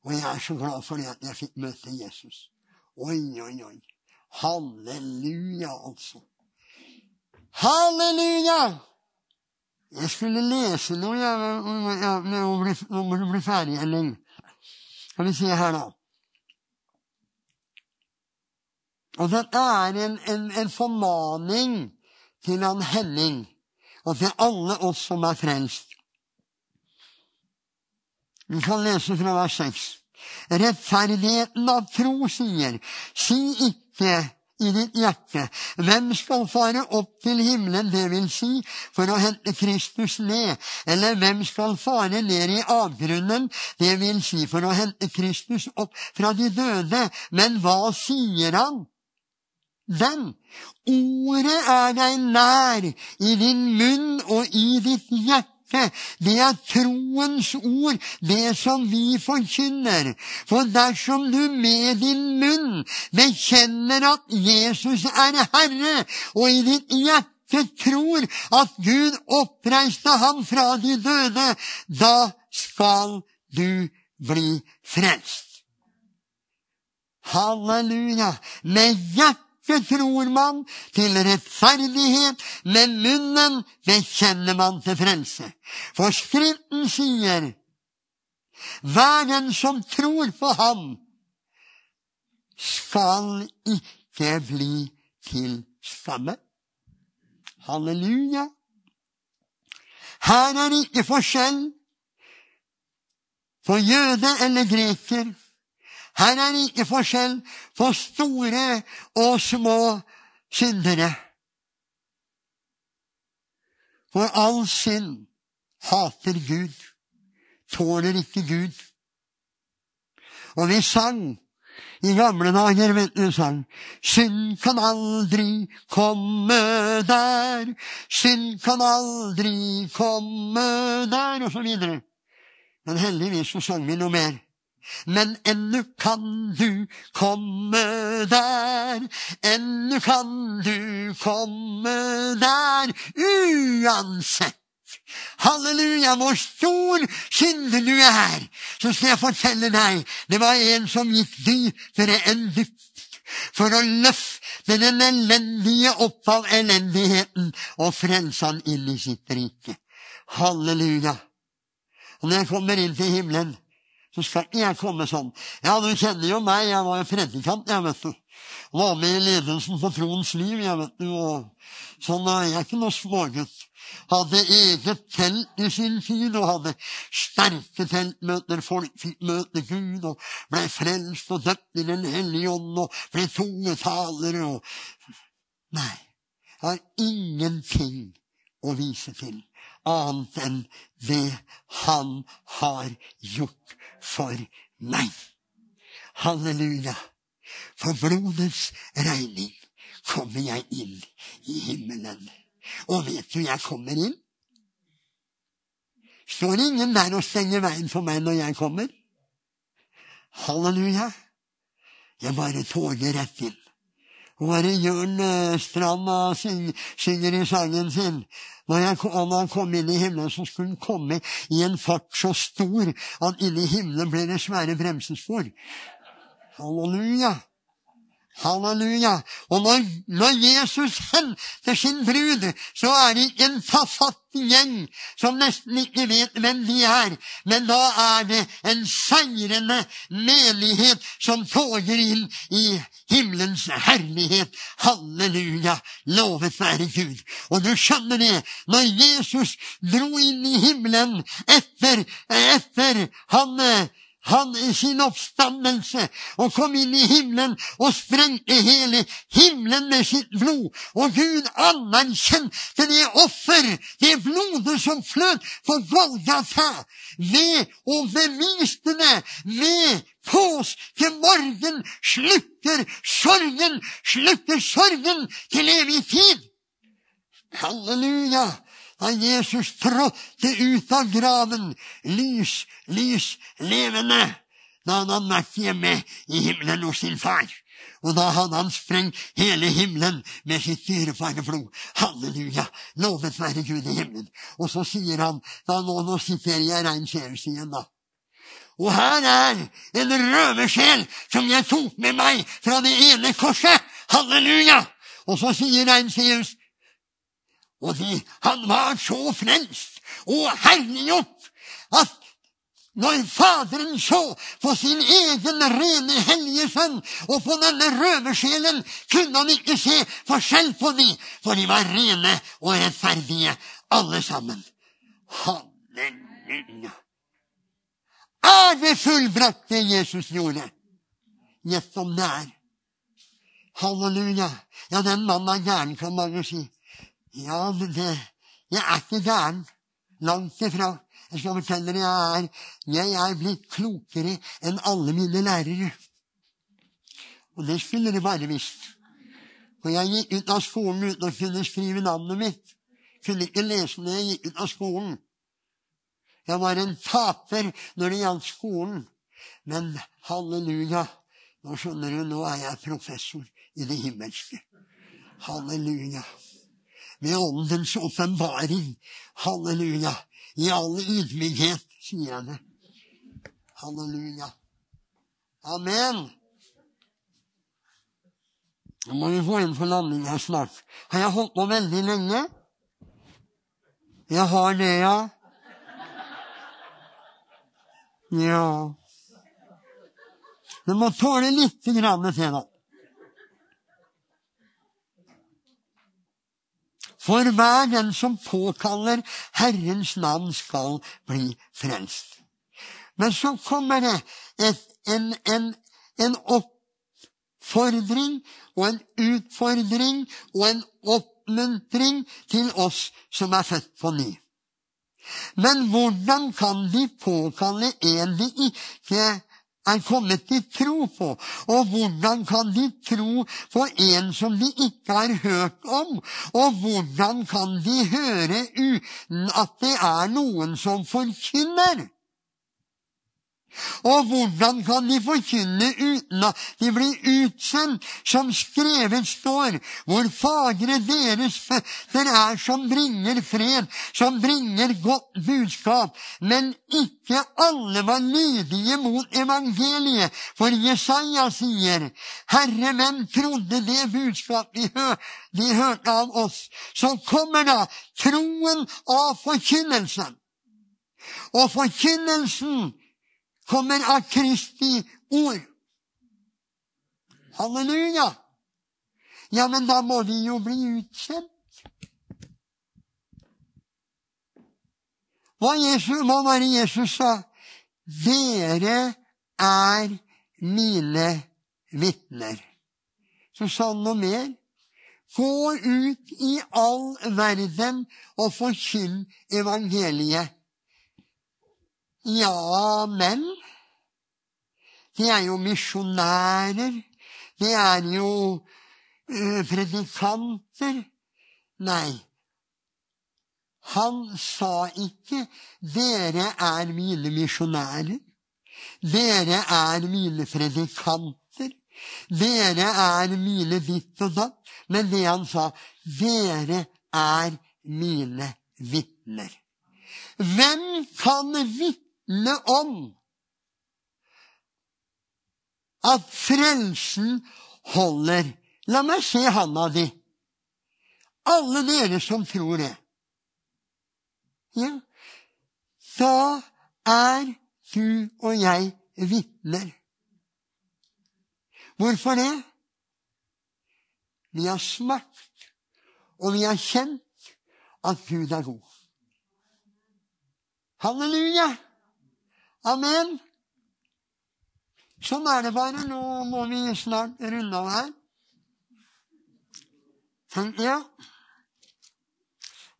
Og jeg er så glad for det at jeg fikk møte Jesus. Oi, oi, oi. Halleluja, altså. Halleluja! Jeg skulle lese noe jeg, når du blir ferdig, Elling. Skal vi se her, da. Og dette er en, en, en formaning til han Henning og til alle oss som er frelst. Vi kan lese fra vers 6. Rettferdigheten av tro sier, si ikke i ditt hjerte, hvem skal fare opp til himmelen, det vil si, for å hente Kristus ned, eller hvem skal fare ned i avgrunnen, det vil si, for å hente Kristus opp fra de døde, men hva sier han? Den. Ordet er deg nær, i din munn og i ditt hjerte. Det er troens ord, det som vi forkynner. For dersom du med din munn bekjenner at Jesus er Herre, og i ditt hjerte tror at Gud oppreiste ham fra de døde, da skal du bli frelst. Halleluja! Med hjertet hjertet tror man til rettferdighet, med munnen bekjenner man til frelse. For Skriften sier Hver den som tror på ham, skal ikke bli til skamme. Halleluja. Her er det ikke forskjell på jøde eller greker. Her er det ikke forskjell på store og små syndere. For all synd hater Gud, tåler ikke Gud. Og vi sang i gamle dager, vet du, sang Synd kan aldri komme der, synd kan aldri komme der, og så videre. Men heldigvis så sang vi noe mer. Men ennu kan du komme der, ennu kan du komme der, uansett. Halleluja, hvor stor synder du er! Så skal jeg fortelle deg, det var en som gikk dypere enn dypt for å løfte den elendige opp av elendigheten og frelse han inn i sitt rike. Halleluja. Og når jeg kommer inn til himmelen, så skal ikke jeg komme sånn. Ja, du kjenner jo meg, jeg var jo predikant, jeg, vet du. Var med i ledelsen på Troens liv, jeg, vet du. Og sånn er jeg ikke noe smågutt hadde eget telt i sin tid og hadde sterke teltmøter. Folk fikk møte Gud og ble frelst og døpt i Den hellige ånd og ble tungetalere og Nei, jeg har ingenting å vise til annet enn det han har gjort for meg. Halleluja. For blodets regning kommer jeg inn i himmelen. Og vet du, jeg kommer inn. Står ingen der og stenger veien for meg når jeg kommer. Halleluja. Jeg bare toger rett inn. Bare Jørn Strand synger, i sangen sin når, han kom inn i himmelen, så skulle han komme i en fart så stor at inni himmelen ble det svære bremsespor. Halleluja. Halleluja. Og når, når, Jesus henter sin brud, så er det ikke en forfatt gjeng som nesten ikke vet hvem de er, men da er det en seirende menighet som toger inn i himmelens herlighet. Halleluja. Lovet være Gud. Og du skjønner det, når Jesus dro inn i himmelen etter, etter han han i sin oppstandelse og kom inn i himmelen og sprengte hele himmelen med sitt blod. Og Gud anerkjente det offer, det blodet som fløt for Golgata, ved å bevise det ved påskemorgen slutter sorgen, slutter sorgen til evig tid. Halleluja! Da Jesus trådte ut av graven, lys, lys, levende, da hadde han vært hjemme i himmelen hos sin far. Og da hadde han sprengt hele himmelen med sitt dyrefare blod. Halleluja! Lovet være Gud i himmelen. Og så sier han da Nå, nå sitter jeg Rein Seus igjen, da. Og her er en røversjel som jeg tok med meg fra det ene korset. Halleluja! Og så sier Rein og de, han var så frelst og herliggjort at når Faderen så på sin egen rene, hellige sønn og på denne røversjelen, kunne han ikke se forskjell på dem, for de var rene og rettferdige, alle sammen. Halleluja! Er det fullbrakt, det Jesus gjorde? Gjett om det er. Halleluja. Ja, den mannen er gæren, kan mange si. Ja, men jeg er ikke gæren. Langt ifra. Jeg skal fortelle dere jeg er, jeg er blitt klokere enn alle mine lærere. Og det skulle dere bare visst. For jeg gikk ut av skolen uten å kunne skrive navnet mitt. Kunne ikke lese når jeg gikk ut av skolen. Jeg var en taper når det gjaldt skolen. Men halleluja, nå skjønner du, nå er jeg professor i det himmelske. Halleluja ved Åndens åpenbaring. Halleluja. I all ydmykhet, sier jeg det. Halleluja. Amen. Nå må vi få inn for landing her snart. Har jeg holdt på veldig lenge? Jeg har det, ja. Ja Du må tåle litt grann til, da. For hver den som påkaller Herrens navn, skal bli frelst. Men så kommer det et, en, en, en oppfordring og en utfordring og en oppmuntring til oss som er født på ny. Men hvordan kan de påkalle en de ikke er kommet til tro på? Og hvordan kan de tro på en som de ikke har hørt om? Og hvordan kan de høre uten at det er noen som forkynner? Og hvordan kan de forkynne uten at de blir utsendt, som skrevet står, hvor fagre deres føtter er som bringer fred, som bringer godt budskap, men ikke alle var lydige mot evangeliet, for Jesaja sier, Herre, hvem trodde det budskap de, hør, de hørte av oss? Så kommer da troen av forkynnelsen. Og forkynnelsen kommer av Kristi ord. Halleluja! Ja, men da må vi jo bli utsendt. Hva, Jesus, hva var det Jesus sa? Dere er mine vitner. Så sa han noe mer. Gå ut i all verden og forkynn evangeliet. Ja, men De er jo misjonærer. De er jo uh, predikanter. Nei. Han sa ikke 'Dere er mine misjonærer'. Dere er mine predikanter. Dere er mine ditt og datt. Men det han sa, 'Dere er mine vitner'. Hvem kan vitne? Om at frelsen holder. La meg se handa di. Alle dere som tror det. Ja, da er du og jeg vitner. Hvorfor det? Vi har smakt, og vi har kjent at Gud er god. Halleluja! Amen. Sånn er det bare. Nå må vi snart runde av her. Tenker jeg.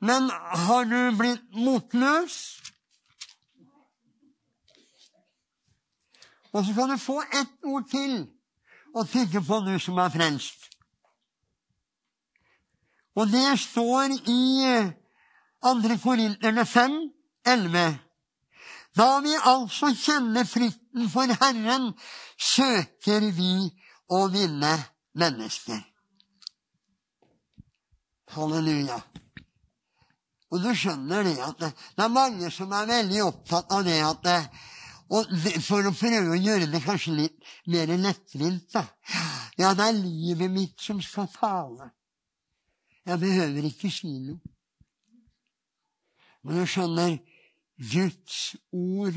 Men har du blitt motløs? Og så kan du få ett ord til å tenke på, du som er frelst. Og det står i 2. Korinterne 5, 11. Da vi altså kjenner frykten for Herren, søker vi å vinne mennesker. Halleluja. Og du skjønner det at det, er mange som er veldig opptatt av det at det, og For å prøve å gjøre det kanskje litt mer lettvint, da. Ja, det er livet mitt som skal tale. Jeg behøver ikke si noe. Men du skjønner, Guds ord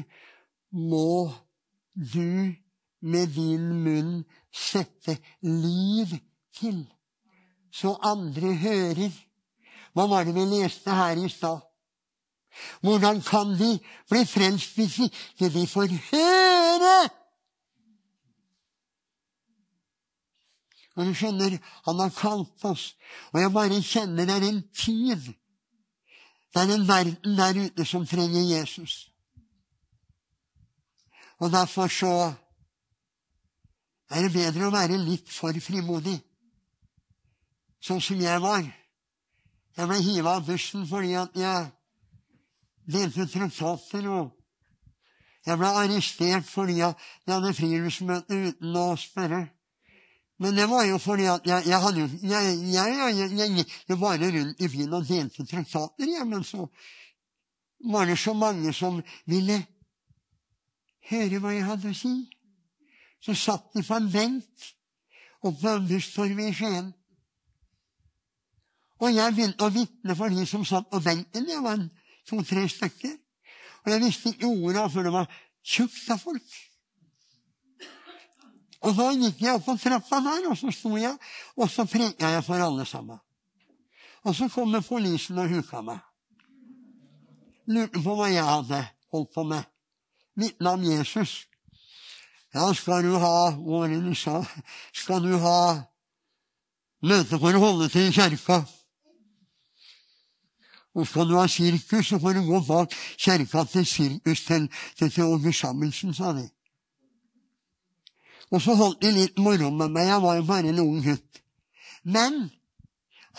må du med din munn sette liv til, så andre hører. Hva var det vi leste her i stad? Hvordan kan de bli frelst hvis ikke de får høre? Og du skjønner, han har kalt oss, og jeg bare kjenner det er en tid det er en verden der ute som trenger Jesus. Og derfor så er det bedre å være litt for frimodig, sånn som jeg var. Jeg ble hiva av bussen fordi at jeg delte ut traktater. og jeg ble arrestert fordi jeg hadde friluftsmøte uten å spørre. Men det var jo fordi at jeg, jeg hadde jo jeg, jeg, jeg, gikk bare rundt i byen og delte traktater, jeg. men så var det så mange som ville høre hva jeg hadde å si. Så satt de på en benk oppe på busstorget i Skien. Og jeg begynte å vitne for de som satt på benken. Det var to-tre stykker. Og jeg visste ikke ordet før det var tjukt av folk. Og så gikk jeg opp på trappa der, og så sto jeg, og så preka jeg for alle sammen. Og så kommer polisen og huka meg. Lurte på hva jeg hadde holdt på med. Vitna om Jesus. Ja, skal du ha du sa? Skal du ha møte for å holde til i kjerka? Og skal du ha sirkus, så får du gå bak kjerka til sirkusteltet til Åge Samuelsen, sa de. Og så holdt de litt moro med meg. Jeg var jo bare en ung gutt. Men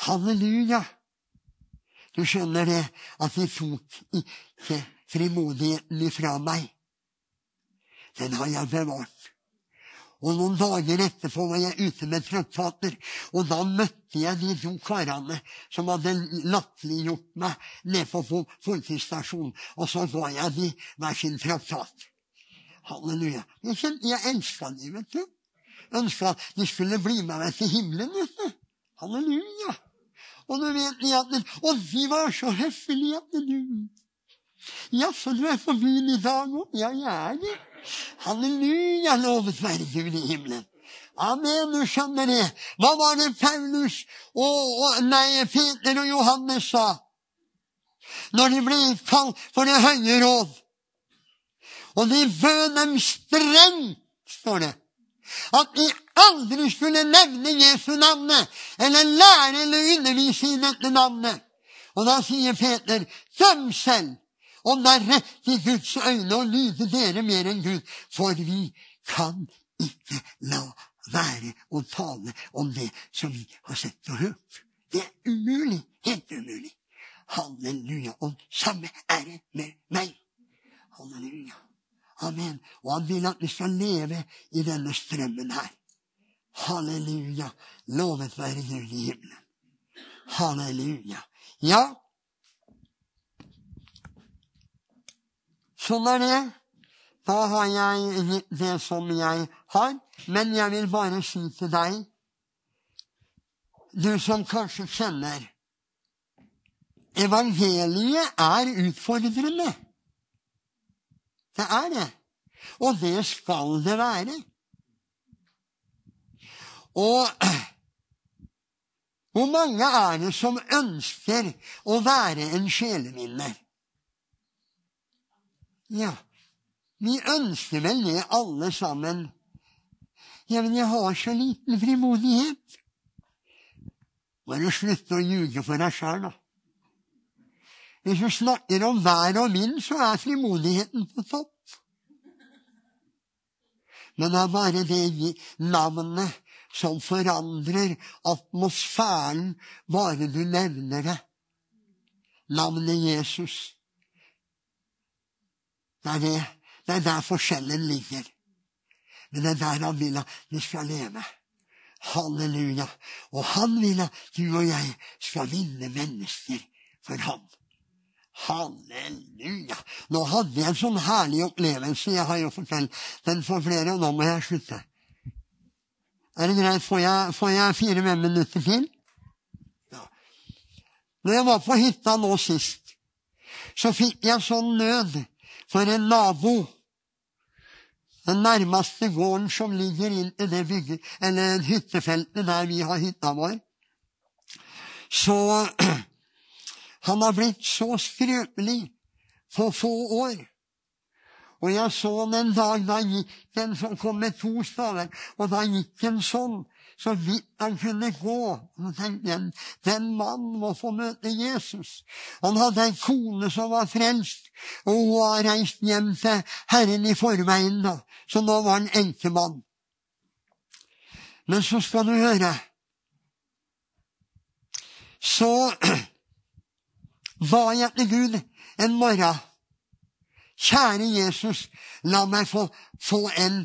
halleluja! Du skjønner det, at de tok ikke frimodigheten ifra meg. Den har jeg bevart. Og noen dager etterpå var jeg ute med traktater, og da møtte jeg de to karene som hadde latterliggjort meg nede på politistasjonen, og så ga jeg de hver sin traktat. Halleluja. Jeg kjente jeg elska de, vet du. Ønska at de skulle bli med meg til himmelen, vet du. Halleluja. Og du vet de at Og de var så høflige at du Jaså, du er på byen i dag òg? Ja, jeg er det. Halleluja, lovet være Gud i himmelen. Amen, du skjønner det. Hva var det Paulus og, og nei, Peter og Johannes sa når de ble kalt for Det høye råd? Og de bød dem strengt, står det, at de aldri skulle nevne Jesu navnet, eller lære eller undervise i dette navnet. Og da sier Peter, døm selv om det er rett i Guds øyne å lyde dere mer enn Gud, for vi kan ikke la være å tale om det som vi har sett og hørt. Det er umulig. Helt umulig. Halleluja. Og samme det med meg. Halleluja. Amen. Og han vil at vi skal leve i denne strømmen her. Halleluja. Lovet være Gud i himmelen. Halleluja. Ja, Sånn er det. Da har jeg det som jeg har. Men jeg vil bare si til deg, du som kanskje kjenner Evangeliet er utfordrende. Det er det. Og det skal det være. Og hvor mange er det som ønsker å være en sjelevinner? Ja, vi ønsker vel det alle sammen. Ja, men jeg har så liten frimodighet. Bare slutte å ljuge for deg sjøl, da. Hvis du snakker om hver og min, så er frimodigheten på topp. Men det er bare det navnet som forandrer atmosfæren bare du nevner det. Navnet Jesus. Det er, det. det er der forskjellen ligger. Men det er der han vil at vi skal leve. Halleluja. Og han vil at du og jeg skal vinne mennesker for ham. Halleluja. Nå hadde jeg en sånn herlig opplevelse. Jeg har jo fortalt den for flere, og nå må jeg slutte. Er det greit? Får jeg, jeg fire-fem minutter til? Ja. Når jeg var på hytta nå sist, så fikk jeg sånn nød for en nabo. Den nærmeste gården som ligger inn i det bygget, eller hyttefeltet der vi har hytta vår. Så han har blitt så skrøpelig på få år. Og jeg så den en dag da gikk den som kom med to staver, og da gikk den sånn så vidt han kunne gå. og tenkte jeg, Den mannen må få møte Jesus. Han hadde en kone som var frelst, og hun har reist hjem til Herren i forveien, da. så nå var han enkemann. Men så skal du høre Så ba jeg til Gud en morgen. Kjære Jesus, la meg få, få en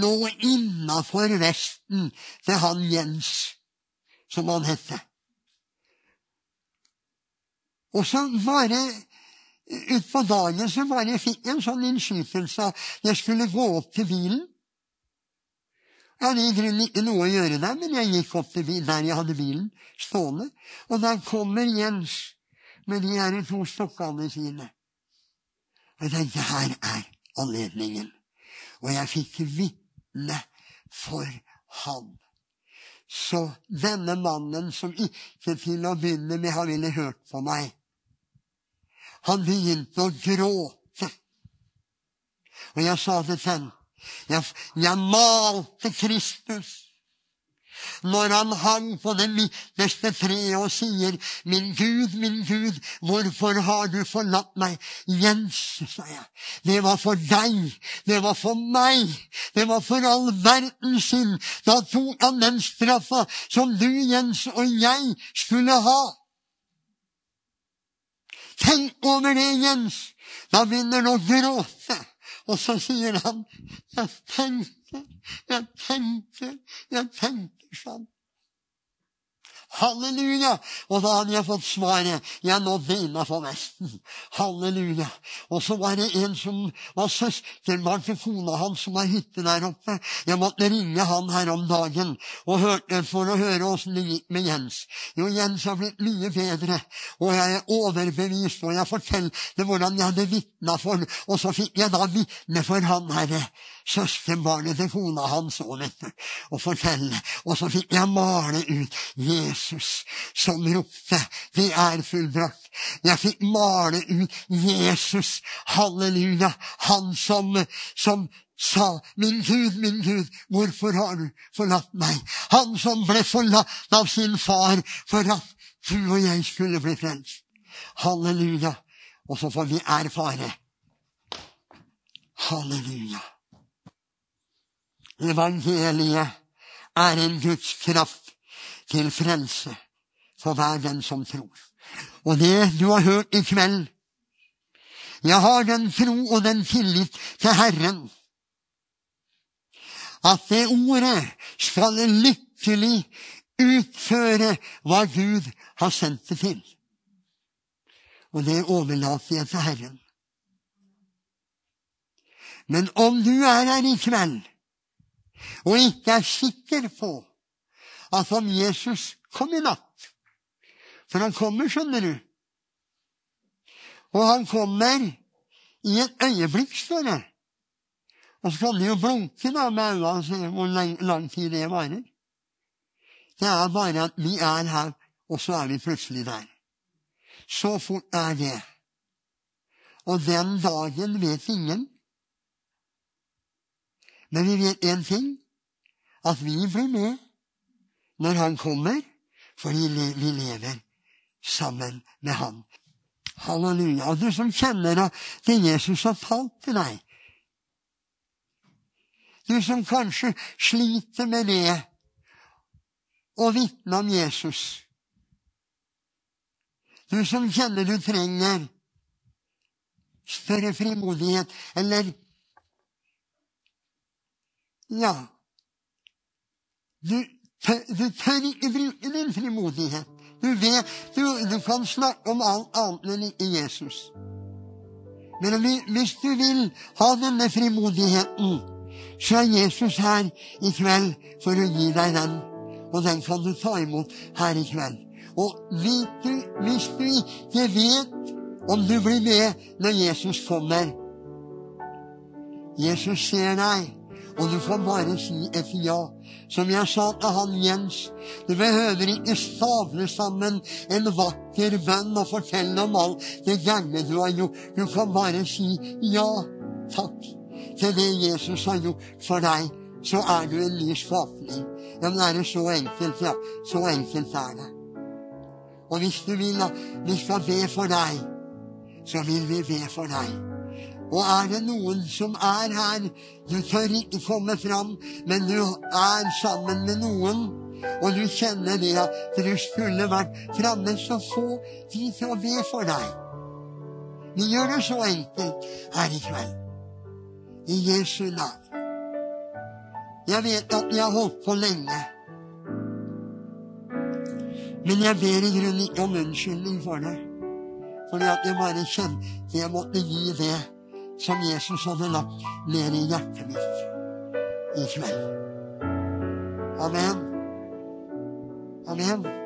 nå innafor vesten til han Jens, som han het. Og så bare utpå dagen så bare fikk jeg en sånn innskytelse at jeg skulle gå opp til bilen. Jeg hadde i grunnen ikke noe å gjøre der, men jeg gikk opp til bilen, der jeg hadde bilen stående. Og der kommer Jens med de her to stokkene sine. Og jeg tenkte her er anledningen. Og jeg fikk vitne for han. Så denne mannen som ikke til å begynne med har ville hørt på meg, han begynte å gråte. Og jeg sa til henne jeg, jeg malte Kristus når han hang på det midterste treet og sier, 'Min Gud, min Gud, hvorfor har du forlatt meg?' Jens, sa jeg, det var for deg, det var for meg, det var for all verdens skyld. Da tok han den straffa som du, Jens, og jeg skulle ha. Tenk over det, Jens. Da begynner han å gråte. Og så sier han, 'Jeg tenker, jeg tenker, jeg tenker sånn. Halleluja! Og da hadde jeg fått svaret. Jeg nådde innafor vesten. Halleluja. Og så var det en som var søsterbarn til kona hans som har hytte der oppe. Jeg måtte ringe han her om dagen og hørte for å høre åssen det gikk med Jens. Jo, Jens har blitt mye bedre, og jeg er overbevist, og jeg fortalte hvordan jeg hadde vitna for Og så fikk jeg da vitne for han herre søskenbarnet til kona hans òg, vet du, og fortelle. Og så fikk jeg male ut Jesus som ropte 'Det er fullbrakt'. Jeg fikk male ut Jesus, halleluja, han som, som sa, 'Min Gud, min Gud, hvorfor har du forlatt meg?' Han som ble forlatt av sin far for at du og jeg skulle bli frelst. Halleluja. Og så får vi erfare. Halleluja. Evangeliet er en Guds kraft til frelse for hver den som tror. Og det du har hørt i kveld Jeg har den tro og den tillit til Herren at det ordet skal lykkelig utføre hva Gud har sendt det til. Og det overlater jeg til Herren. Men om du er her i kveld og ikke er sikker på at om Jesus kom i natt For han kommer, skjønner du. Og han kommer i et øyeblikk, står det. Og så kan de jo blunke da med øynene og se hvor lang tid det varer. Det er bare at vi er her, og så er vi plutselig der. Så fort er det. Og den dagen vet ingen. Men vi vet én ting at vi blir med når han kommer, fordi vi lever sammen med han. Halleluja. Og du som kjenner at det Jesus har talt til deg. Du som kanskje sliter med det å vitne om Jesus. Du som kjenner du trenger større frimodighet, eller ja du, du tør ikke bruke din frimodighet. Du vet, du, du kan snakke om alt annet enn ikke Jesus. Men hvis du vil ha denne frimodigheten, så er Jesus her i kveld for å gi deg den. Og den kan du ta imot her i kveld. Og vet du, hvis du ikke vet om du blir med når Jesus kommer Jesus ser deg. Og du får bare si et ja. Som jeg sa til han Jens, du behøver ikke stavle sammen en vakker bønn og fortelle om alt det gærne du har gjort. Du kan bare si ja takk til det Jesus har gjort for deg. Så er du en ny skapning. Ja, men er det så enkelt? Ja, så enkelt er det. Og hvis du vil at vi skal be for deg, så vil vi be for deg. Og er det noen som er her Du tør ikke komme fram, men du er sammen med noen, og du kjenner det at du skulle vært framme, så få de til å be for deg. Vi gjør det så enkelt her i kveld. I Jesu navn. Jeg vet at vi har holdt på lenge. Men jeg ber i grunnen ikke om unnskyldning for det. Fordi at jeg bare kjente jeg måtte gi det som Jesus hadde lagt ned i hjertet mitt i kveld. Amen. Amen.